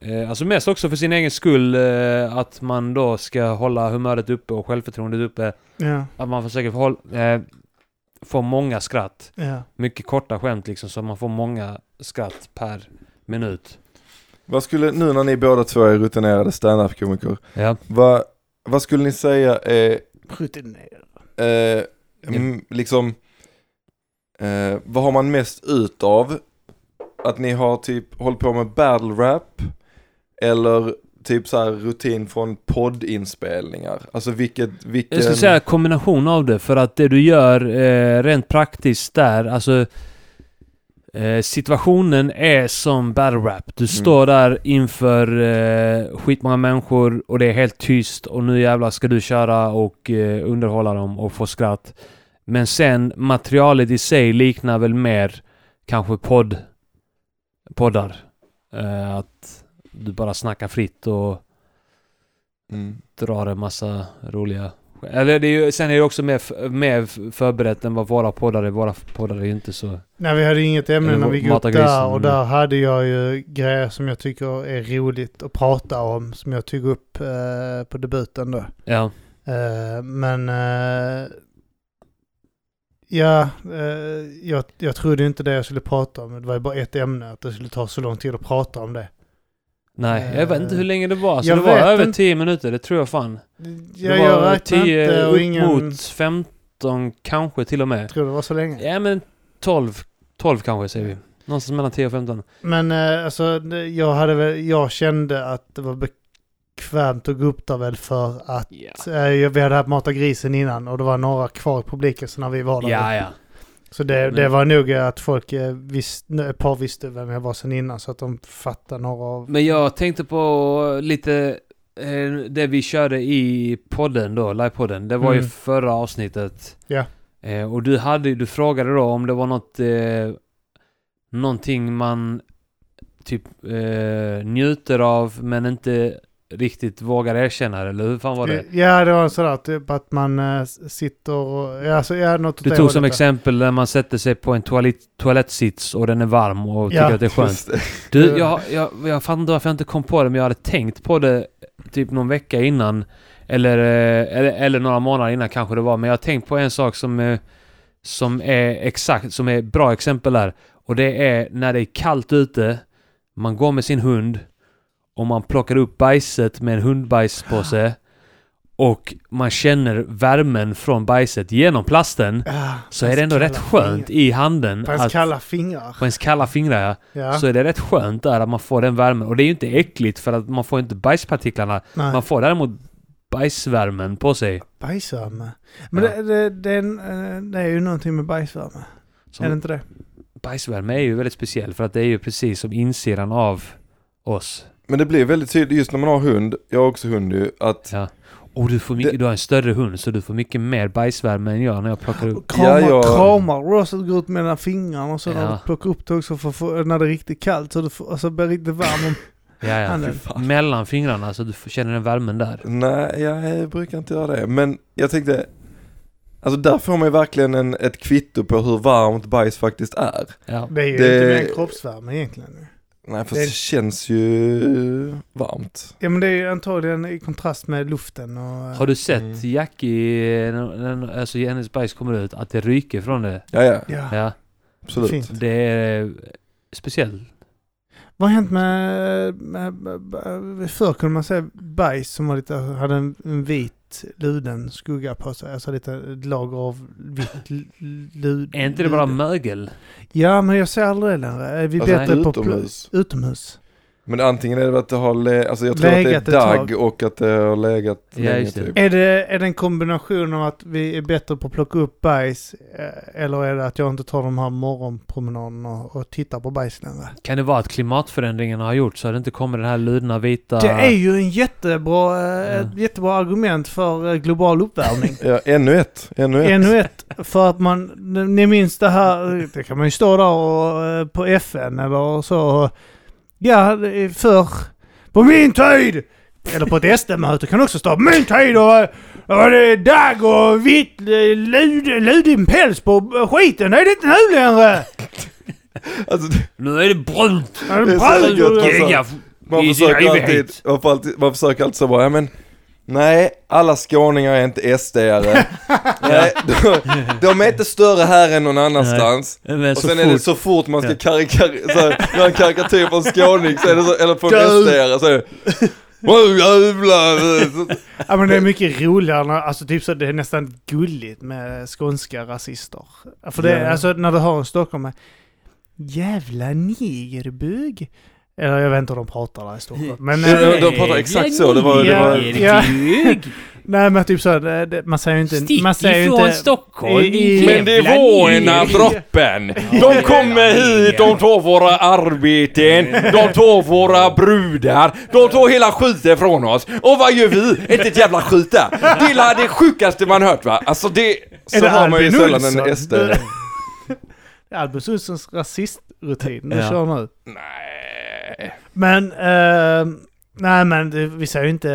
eh, Alltså mest också för sin egen skull eh, att man då ska hålla humöret uppe och självförtroendet uppe.
Ja,
Att man försöker få, eh, få många skratt.
ja.
Mycket korta skämt liksom så man får många skratt per minut.
Vad skulle, nu när ni båda två är rutinerade stand-up-komiker,
Ja.
vad, vad skulle ni säga är,
Rutinerad.
eh, mm, liksom, eh, vad har man mest ut av? Att ni har typ hållit på med battle rap eller typ så här rutin från poddinspelningar? Alltså vilket, vilken...
Jag skulle säga kombination av det för att det du gör eh, rent praktiskt där, alltså eh, situationen är som battle rap. Du står där inför eh, skitmånga människor och det är helt tyst och nu jävlar ska du köra och eh, underhålla dem och få skratt. Men sen materialet i sig liknar väl mer kanske podd, poddar. Eh, att du bara snackar fritt och
Mm.
drar en massa roliga... Eller det är ju, sen är det också mer, mer förberett än vad våra poddar är. Våra poddar är ju inte så...
Nej, vi hade inget ämne när vi gick upp där och där hade jag ju grejer som jag tycker är roligt att prata om som jag tog upp eh, på debuten då.
Ja.
Eh, men eh, ja, eh, jag, jag trodde inte det jag skulle prata om. Det var ju bara ett ämne, att det skulle ta så lång tid att prata om det.
Nej, jag vet inte hur länge det var. Alltså
Jag
det var över
inte.
10 minuter, det tror jag fan.
Jag,
det
jag
var
räknar
10
inte och
upp
ingen
mot 15 kanske till och med.
tror det var så länge.
Ja men 12, 12 kanske säger vi. Någonstans mellan 10 och 15.
Men eh, alltså, jag, hade väl, jag kände att det var bekvämt att gå upp där väl för att eh, vi hade haft Mata grisen innan och det var några kvar i publiken så när vi var där.
Ja, ja.
Så det, det var nog att folk eh, visste, ett par visste vem jag var sen innan så att de fattade några av...
Men jag tänkte på lite eh, det vi körde i podden då, livepodden, det var ju
Mm.
förra avsnittet.
Ja.
Eh, och du hade, du frågade då om det var något, eh, någonting man typ eh, njuter av men inte riktigt vågar erkänna eller hur fan var det?
Ja, det var sådär typ att man äh, sitter och... Ja, så, ja, något
Du
det
tog som exempel när man sätter sig på en toalett, toalettsits och den är varm och
Ja.
tycker att det är skönt.
Det.
Du, jag, jag, jag fattar inte varför jag inte kom på det, men jag hade tänkt på det typ någon vecka innan. Eller, eh, eller, eller några månader innan kanske det var. Men jag har tänkt på en sak som, eh, som är exakt, som är bra exempel där. Och det är när det är kallt ute, man går med sin hund och man plockar upp bajset med en hundbajspåse. Och man känner värmen från bajset genom plasten.
Ja,
Så är det ändå rätt skönt i handen.
På ens
att-
kalla fingrar.
på ens kalla fingrar ja. Så är det rätt skönt där att man får den värmen. Och det är ju inte äckligt för att man får inte bajspartiklarna.
Nej.
Man får däremot bajsvärmen på sig.
Bajsvärme. Men
Ja.
det, det, det, är en, eh, det är ju någonting med bajsvärme.
Som
Är det inte det?
Bajsvärme är ju väldigt speciell för att det är ju precis som insidan av oss.
Men det blir väldigt tydligt just när man har hund, jag har också hund ju, att
Ja. Och du, får mycket,
Det-
du har en större hund så du får mycket mer bajsvärme än jag när jag plockar upp.
Kramar,
Ja, jag-
kramar du också går ut mellan fingrarna och så när
Ja.
du plockar upp det också för, för, när det är riktigt kallt så du får, alltså blir riktigt varm om
Ja, ja.
handen.
Mellan fingrarna så du får känna den värmen där.
nej jag brukar inte göra det. Men jag tänkte, alltså där får man ju verkligen en, ett kvitto på hur varmt bajs faktiskt är.
Ja.
Det är ju
Det-
inte mer kroppsvärme egentligen.
Nej för
Det-
det känns ju varmt.
Ja men det är ju antagligen i kontrast med luften och...
Har du sett
Mm.
Jackie, alltså hennes bajs kommer ut, att det ryker från det?
Ja ja,
Ja,
Ja.
absolut.
fint.
Det är speciellt.
Vad har hänt med, med, med förr kunde man säga bajs som var lite, hade en, en vit luden skugga på sig. Alltså lite lager av vitt lud.
Är inte det bara mögel?
Ja men jag ser aldrig det längre. Är vi
Alltså,
bättre på
utomhus.
utomhus?
Men antingen är det att det har, le- alltså jag tror
Legat
att det är dagg och att det har legat
Ja,
länge typ.
Är det, är det en kombination av att vi är bättre på att plocka upp bajs eh, eller är det att jag inte tar de här morgonpromenaderna och, och tittar på bajs längre?
Kan det vara att klimatförändringarna har gjort så att det inte kommer den här ludna vita...
Det är ju en jättebra, eh,
Ja.
ett jättebra argument för eh, global uppvärmning.
Ja, ännu ett, ännu ett.
Ännu ett, för att man, ni minns det här, det kan man ju stå där och, på FN eller så. Ja, det är för på min tid! Eller på ett SD-möte kan det också stå på min tid och, var det dagg och vitt eh, lud, ludig päls på eh, skiten. Det är det inte nu längre!
Alltså, det-
Nu är det brunt!
Ja,
Det är så
brun-
gött, alltså. Man, försöker man, alltid, man försöker alltid så bara, ja men Nej, alla skåningar är inte SD-are. Nej, de, de är inte större här än någon annanstans. Och
så
sen är det så fort man ska
Ja.
karikar, så här, göra en karikatyr på en skåning så är det så, eller på en. SD-are så är det Åh jävlar!
Ja men det är mycket roligare, när, alltså typ så det är nästan gulligt med skånska rasister. För det,
Ja.
alltså när du har en stockholmare, jävla negerbög. Eller jag vet inte hur de pratar där i Stockholm. Men,
De,
eh,
de pratar exakt så, det var, det var
ja. nej men typ så, det, det, man säger ju inte... man säger ju
ifrån
inte,
Stockholm,
i- i-
Men det var ena droppen. De kommer hit, de tar våra arbeten, de tar våra brudar, de tar hela skiten från oss. Och vad gör vi? Inte ett jävla skit där. Det är det sjukaste man hört va? Alltså det... Så
det
har man ju
Albin
sällan en SD.
Albus Olssons rasistrutin, det
Ja.
kör nu.
Nej.
Men, eh, nej men det, vi säger ju inte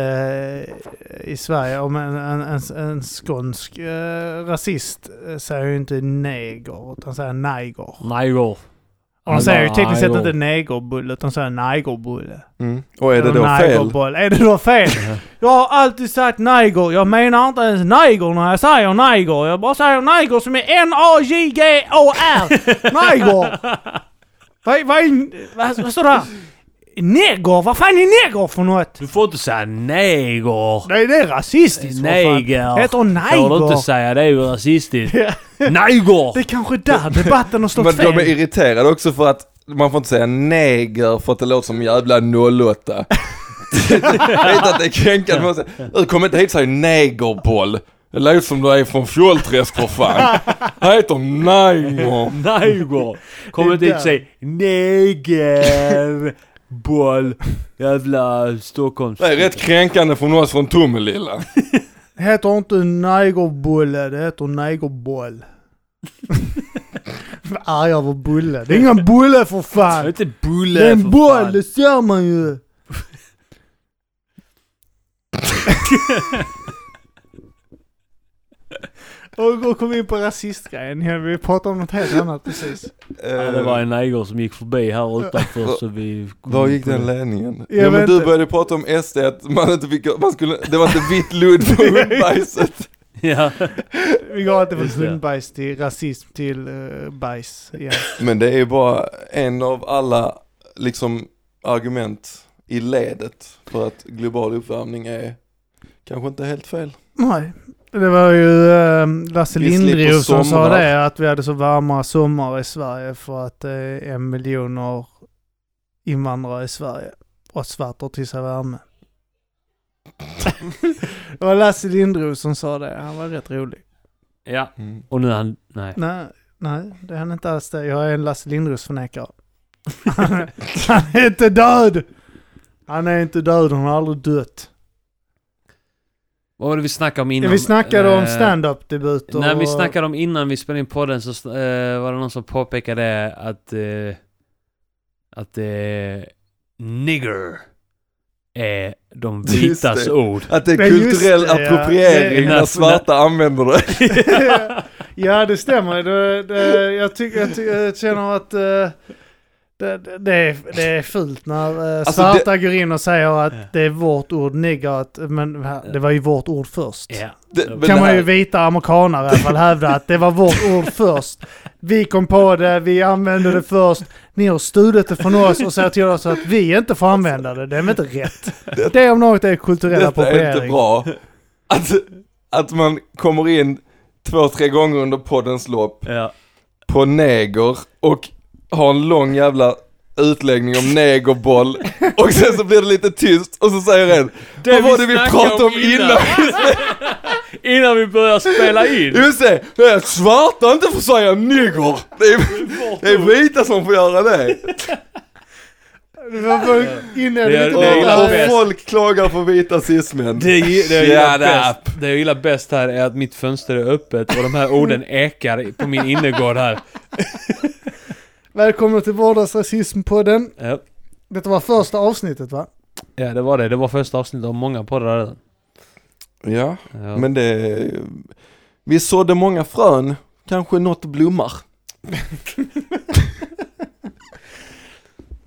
eh, i Sverige om en, en, en, en skånsk eh, rasist eh, säger ju inte neger utan säger neger.
Neger.
Och de säger ju tekniskt sett inte negerbulle utan säger negerbulle.
Mm. Och är det då fel?
Är det då fel? Jag har alltid sagt neger. Jag menar inte ens neger när jag säger neger. Jag bara säger neger som är N-A-J-G-O-R. Neger! Vad, vad, vad, vad står det här? Neger? Vad fan är neger för något?
Du får inte säga neger.
Nej, det är rasistiskt.
Neger.
Det heter
Får du
neger.
inte säga, det är ju rasistiskt. Neger!
Det är kanske där debatten har stått
Men de är
fel.
irriterade också för att man får inte säga neger för att det låter som jävla 08. Jag vet att det är kränkande, men man säger, "Du kommer inte hit och säger negerboll. Det låter som du är från Fjollträsk för fan. Han heter neger.
Neger! Kommer hit och säger neger. boll, jävla Stockholms...
Det är rätt kränkande från oss från Tomelilla.
Det heter inte negerbulle, det heter negerboll. Är Arg över bulle. Det är ingen bulle för
Det är
fan.
inte bulle
Det är en boll,
fan.
det ser man ju. och, och kom in på rasistgrejen. Vi pratade om något helt annat precis.
Ja, det var en neger som gick förbi här utanför så vi...
Var gick den ledningen?
Jag
Ja men du
inte.
började prata om SD, att man inte fick, man skulle, det var inte vitt ludd på hundbajset.
Ja.
Vi går alltid från
det.
hundbajs till rasism till uh, bajs igen.
Men det är ju bara en av alla, liksom, argument i ledet för att global uppvärmning är kanske inte helt fel.
Nej. Det var ju eh, Lasse Lindroth som sa det, att vi hade så varma sommar i Sverige för att det är en miljoner invandrare i Sverige och svärtar till sig värme. det var Lasse Lindroth som sa det, han var rätt rolig.
ja.
Mm.
Och nu är han... Nej.
Nej, nej, det är han inte alls det. Jag är en Lasse Lindroths förnekare. han, är, han är inte död! Han är inte död, han har aldrig dött.
Vad var det vi snackade om innan?
vi snackade om
Eh,
stand-up debut och...
När vi snackade om innan vi spelade in podden så eh, var det någon som påpekade att uh, att uh, nigger är de vitas
det.
ord.
Att det är
Men
kulturell
det, ja.
appropriering
Det-
när svarta använder det.
ja, det stämmer. Det, det, jag, tycker, jag, tycker, jag känner att eh, det, det, det, är, det är fult när uh,
Alltså,
svarta går in och säger att det är vårt ord nigger, att, men det var ju vårt ord först.
Ja.
det
kan
det
man ju vita amerikanare i alla fall hävda att det var vårt ord först. Vi kom på det, vi använde det först. Ni har stulit det från oss och säger till oss att vi inte får använda det. Det är väl inte rätt? Det om något är kulturell
Detta är inte
appropriering.
bra. Att, att man kommer in två, tre gånger under poddens lopp
Ja.
på neger och har en lång jävla utläggning om negerboll och sen så blir det lite tyst och så säger en Vad var det vi pratade om innan?
innan vi började spela in.
Just det, det är svarta inte får säga nigger. Det är, det är vita som får göra det.
Det var innan
Det det
Och, folk klagar på vita cismän.
Det, det, jag gillar
Shut
bäst, det jag gillar bäst här är att mitt fönster är öppet och de här orden ekar på min innergård här.
Välkommen till Vardagsrasismpodden.
Ja.
Detta var första avsnittet va?
ja, det var det. Det var första avsnittet av många poddar redan.
Ja,
Ja.
men det... Vi sådde många frön, kanske något blommar.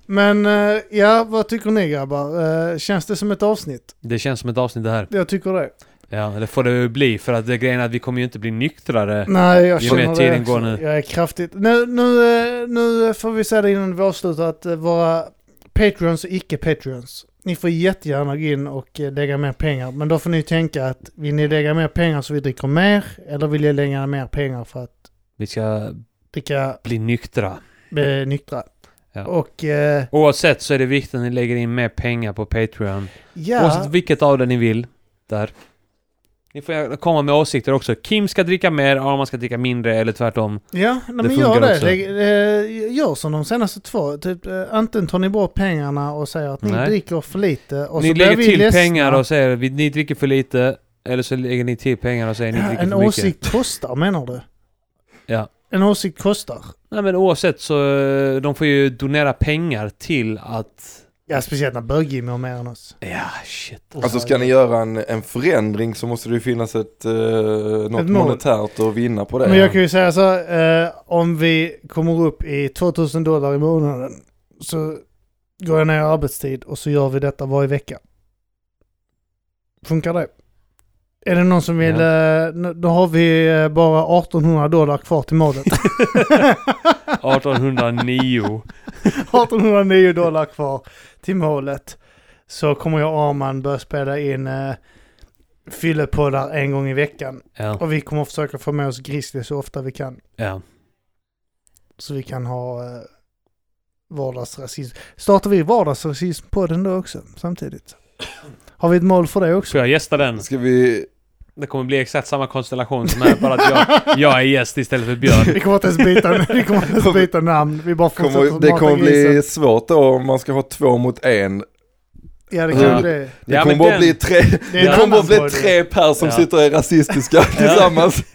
Men eh, ja, vad tycker ni grabbar? Eh, känns det som ett avsnitt?
Det känns som ett avsnitt det här.
Jag tycker det.
Ja, det får det bli för att det grejen är att vi kommer ju inte bli nyktrare.
Nej, jag
Ju
känner
mer tiden
det.
går nu.
Jag är kraftigt... Nu, nu, eh, nu får vi säga det innan vi avslutar att eh, våra Patreons och icke-Patreons. Ni får jättegärna gå in och eh, lägga mer pengar. Men då får ni tänka att vill ni lägga mer pengar så vi dricker mer? Eller vill ni lägga mer pengar för att
Vi ska
dricka
bli nyktra.
eh, nyktra?
Ja.
Och eh,
Oavsett så är det viktigt att ni lägger in mer pengar på Patreon.
ja...
Oavsett vilket av det ni vill. Där. Ni får komma med åsikter också. Kim ska dricka mer, Arman ska dricka mindre eller tvärtom.
Ja, nej,
Det
men gör det.
också.
Eh, gör som de senaste två. Typ, eh, antingen tar ni bort pengarna och säger att ni
Nej.
dricker för lite. Och
ni lägger till
ledsna.
pengar och säger att ni dricker för lite. Eller så lägger ni till pengar och säger att ni
Ja,
dricker
en
för mycket.
åsikt kostar menar du?
Ja.
En åsikt kostar.
Nej men oavsett så eh, de får ju donera pengar till att...
Ja, speciellt när bög har mer än oss.
Ja, shit.
Alltså ska ni göra en, en förändring så måste det ju finnas ett, eh, något
Ett
monetärt att vinna på det.
Men jag kan ju säga så eh, om vi kommer upp i 2000 dollar i månaden så går jag ner i arbetstid och så gör vi detta varje vecka. Funkar det? Är det någon som vill,
Ja.
eh, då har vi eh, bara 1800 dollar kvar till målet.
1809.
1809 dollar kvar till målet. Så kommer jag och Arman börja spela in eh, fyllepoddar en gång i veckan.
Ja,
Och vi kommer försöka få med oss Grizzly så ofta vi kan.
ja.
Så vi kan ha eh, vardagsrasism. Startar vi vardagsrasism på den då också samtidigt? Har vi ett mål för det också?
Får jag gästa den?
Ska vi,
Det kommer bli exakt samma konstellation som här, bara att jag, jag är gäst istället för Björn.
Vi kommer inte ens byta, vi kommer inte ens byta namn. Vi bara
Kommer, det kommer bli svårt då om man ska ha två mot en.
Ja, det
Ja.
kan bli det.
Det
Ja,
kommer bara
den-
bli tre,
Det
det kommer bara bli tre per som
Ja.
sitter och är rasistiska tillsammans.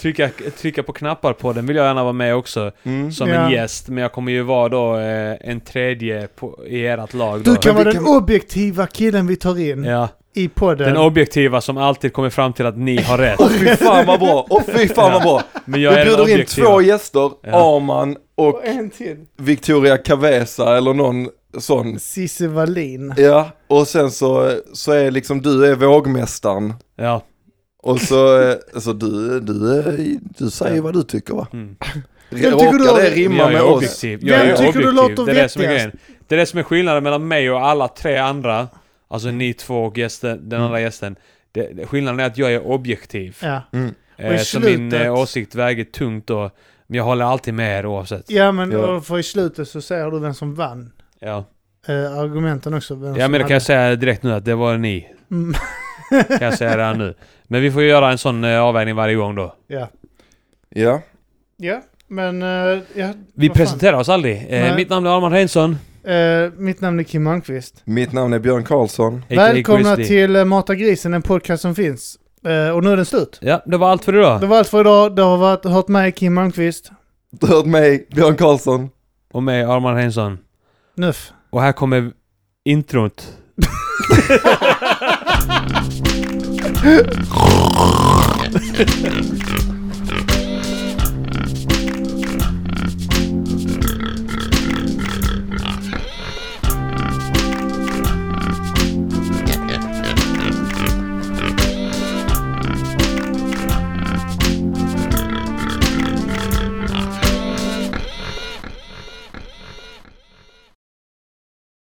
Trycka, trycka på knappar på den vill jag gärna vara med också.
Mm.
Som
Ja.
en gäst, men jag kommer ju vara då eh, en tredje på, i ert lag då.
Du kan vara den
kan-
objektiva killen vi tar in
Ja,
i podden.
den objektiva som alltid kommer fram till att ni har rätt.
Åh fy fan vad bra, åh fy fan vad bra.
Men jag
Vi
den
bjuder in två gäster,
Ja.
Arman och
Och en till.
Victoria Cavesa eller någon sån.
Cissi Wallin.
Ja, och sen så, så är liksom du är vågmästaren.
Ja.
Och så, eh, så du, du, du säger vad du tycker va?
Mm.
tycker du
det rimma
Jag är
med oss?
objektiv.
Vem
Jag är
tycker du
objektiv.
låter
det är det som är
vettigast?
grejen. Det är det som är skillnaden mellan mig och alla tre andra. Alltså ni två och gästen, den andra gästen. Det, det, skillnaden är att jag är objektiv.
Ja.
Mm.
Eh,
Och i
så min
slutet-
eh, åsikt väger tungt då. Men jag håller alltid med er oavsett.
Ja, men
Ja.
för i slutet så säger du vem som vann.
Ja,
Eh, argumenten också. Vem
ja men det kan jag säga direkt nu att det var ni.
Mm.
Kan jag säga redan nu. Men vi får göra en sån eh, avvägning varje gång då.
Ja.
Ja,
Ja, men... eh, ja,
Vi presenterar oss aldrig. Eh, mitt namn är Armand Reinsson.
Eh, mitt namn är Kim Malmqvist.
mitt namn är Björn Karlsson.
Välkomna till uh, Mata Grisen, en podcast som finns. Eh, och nu är den slut.
Ja, det var allt för idag.
Det var allt för idag. Det har varit, hört mig, Kim Malmqvist.
Du har hört mig, Björn Karlsson.
Och mig, Armand Reinsson.
Nuff.
Och här kommer introt.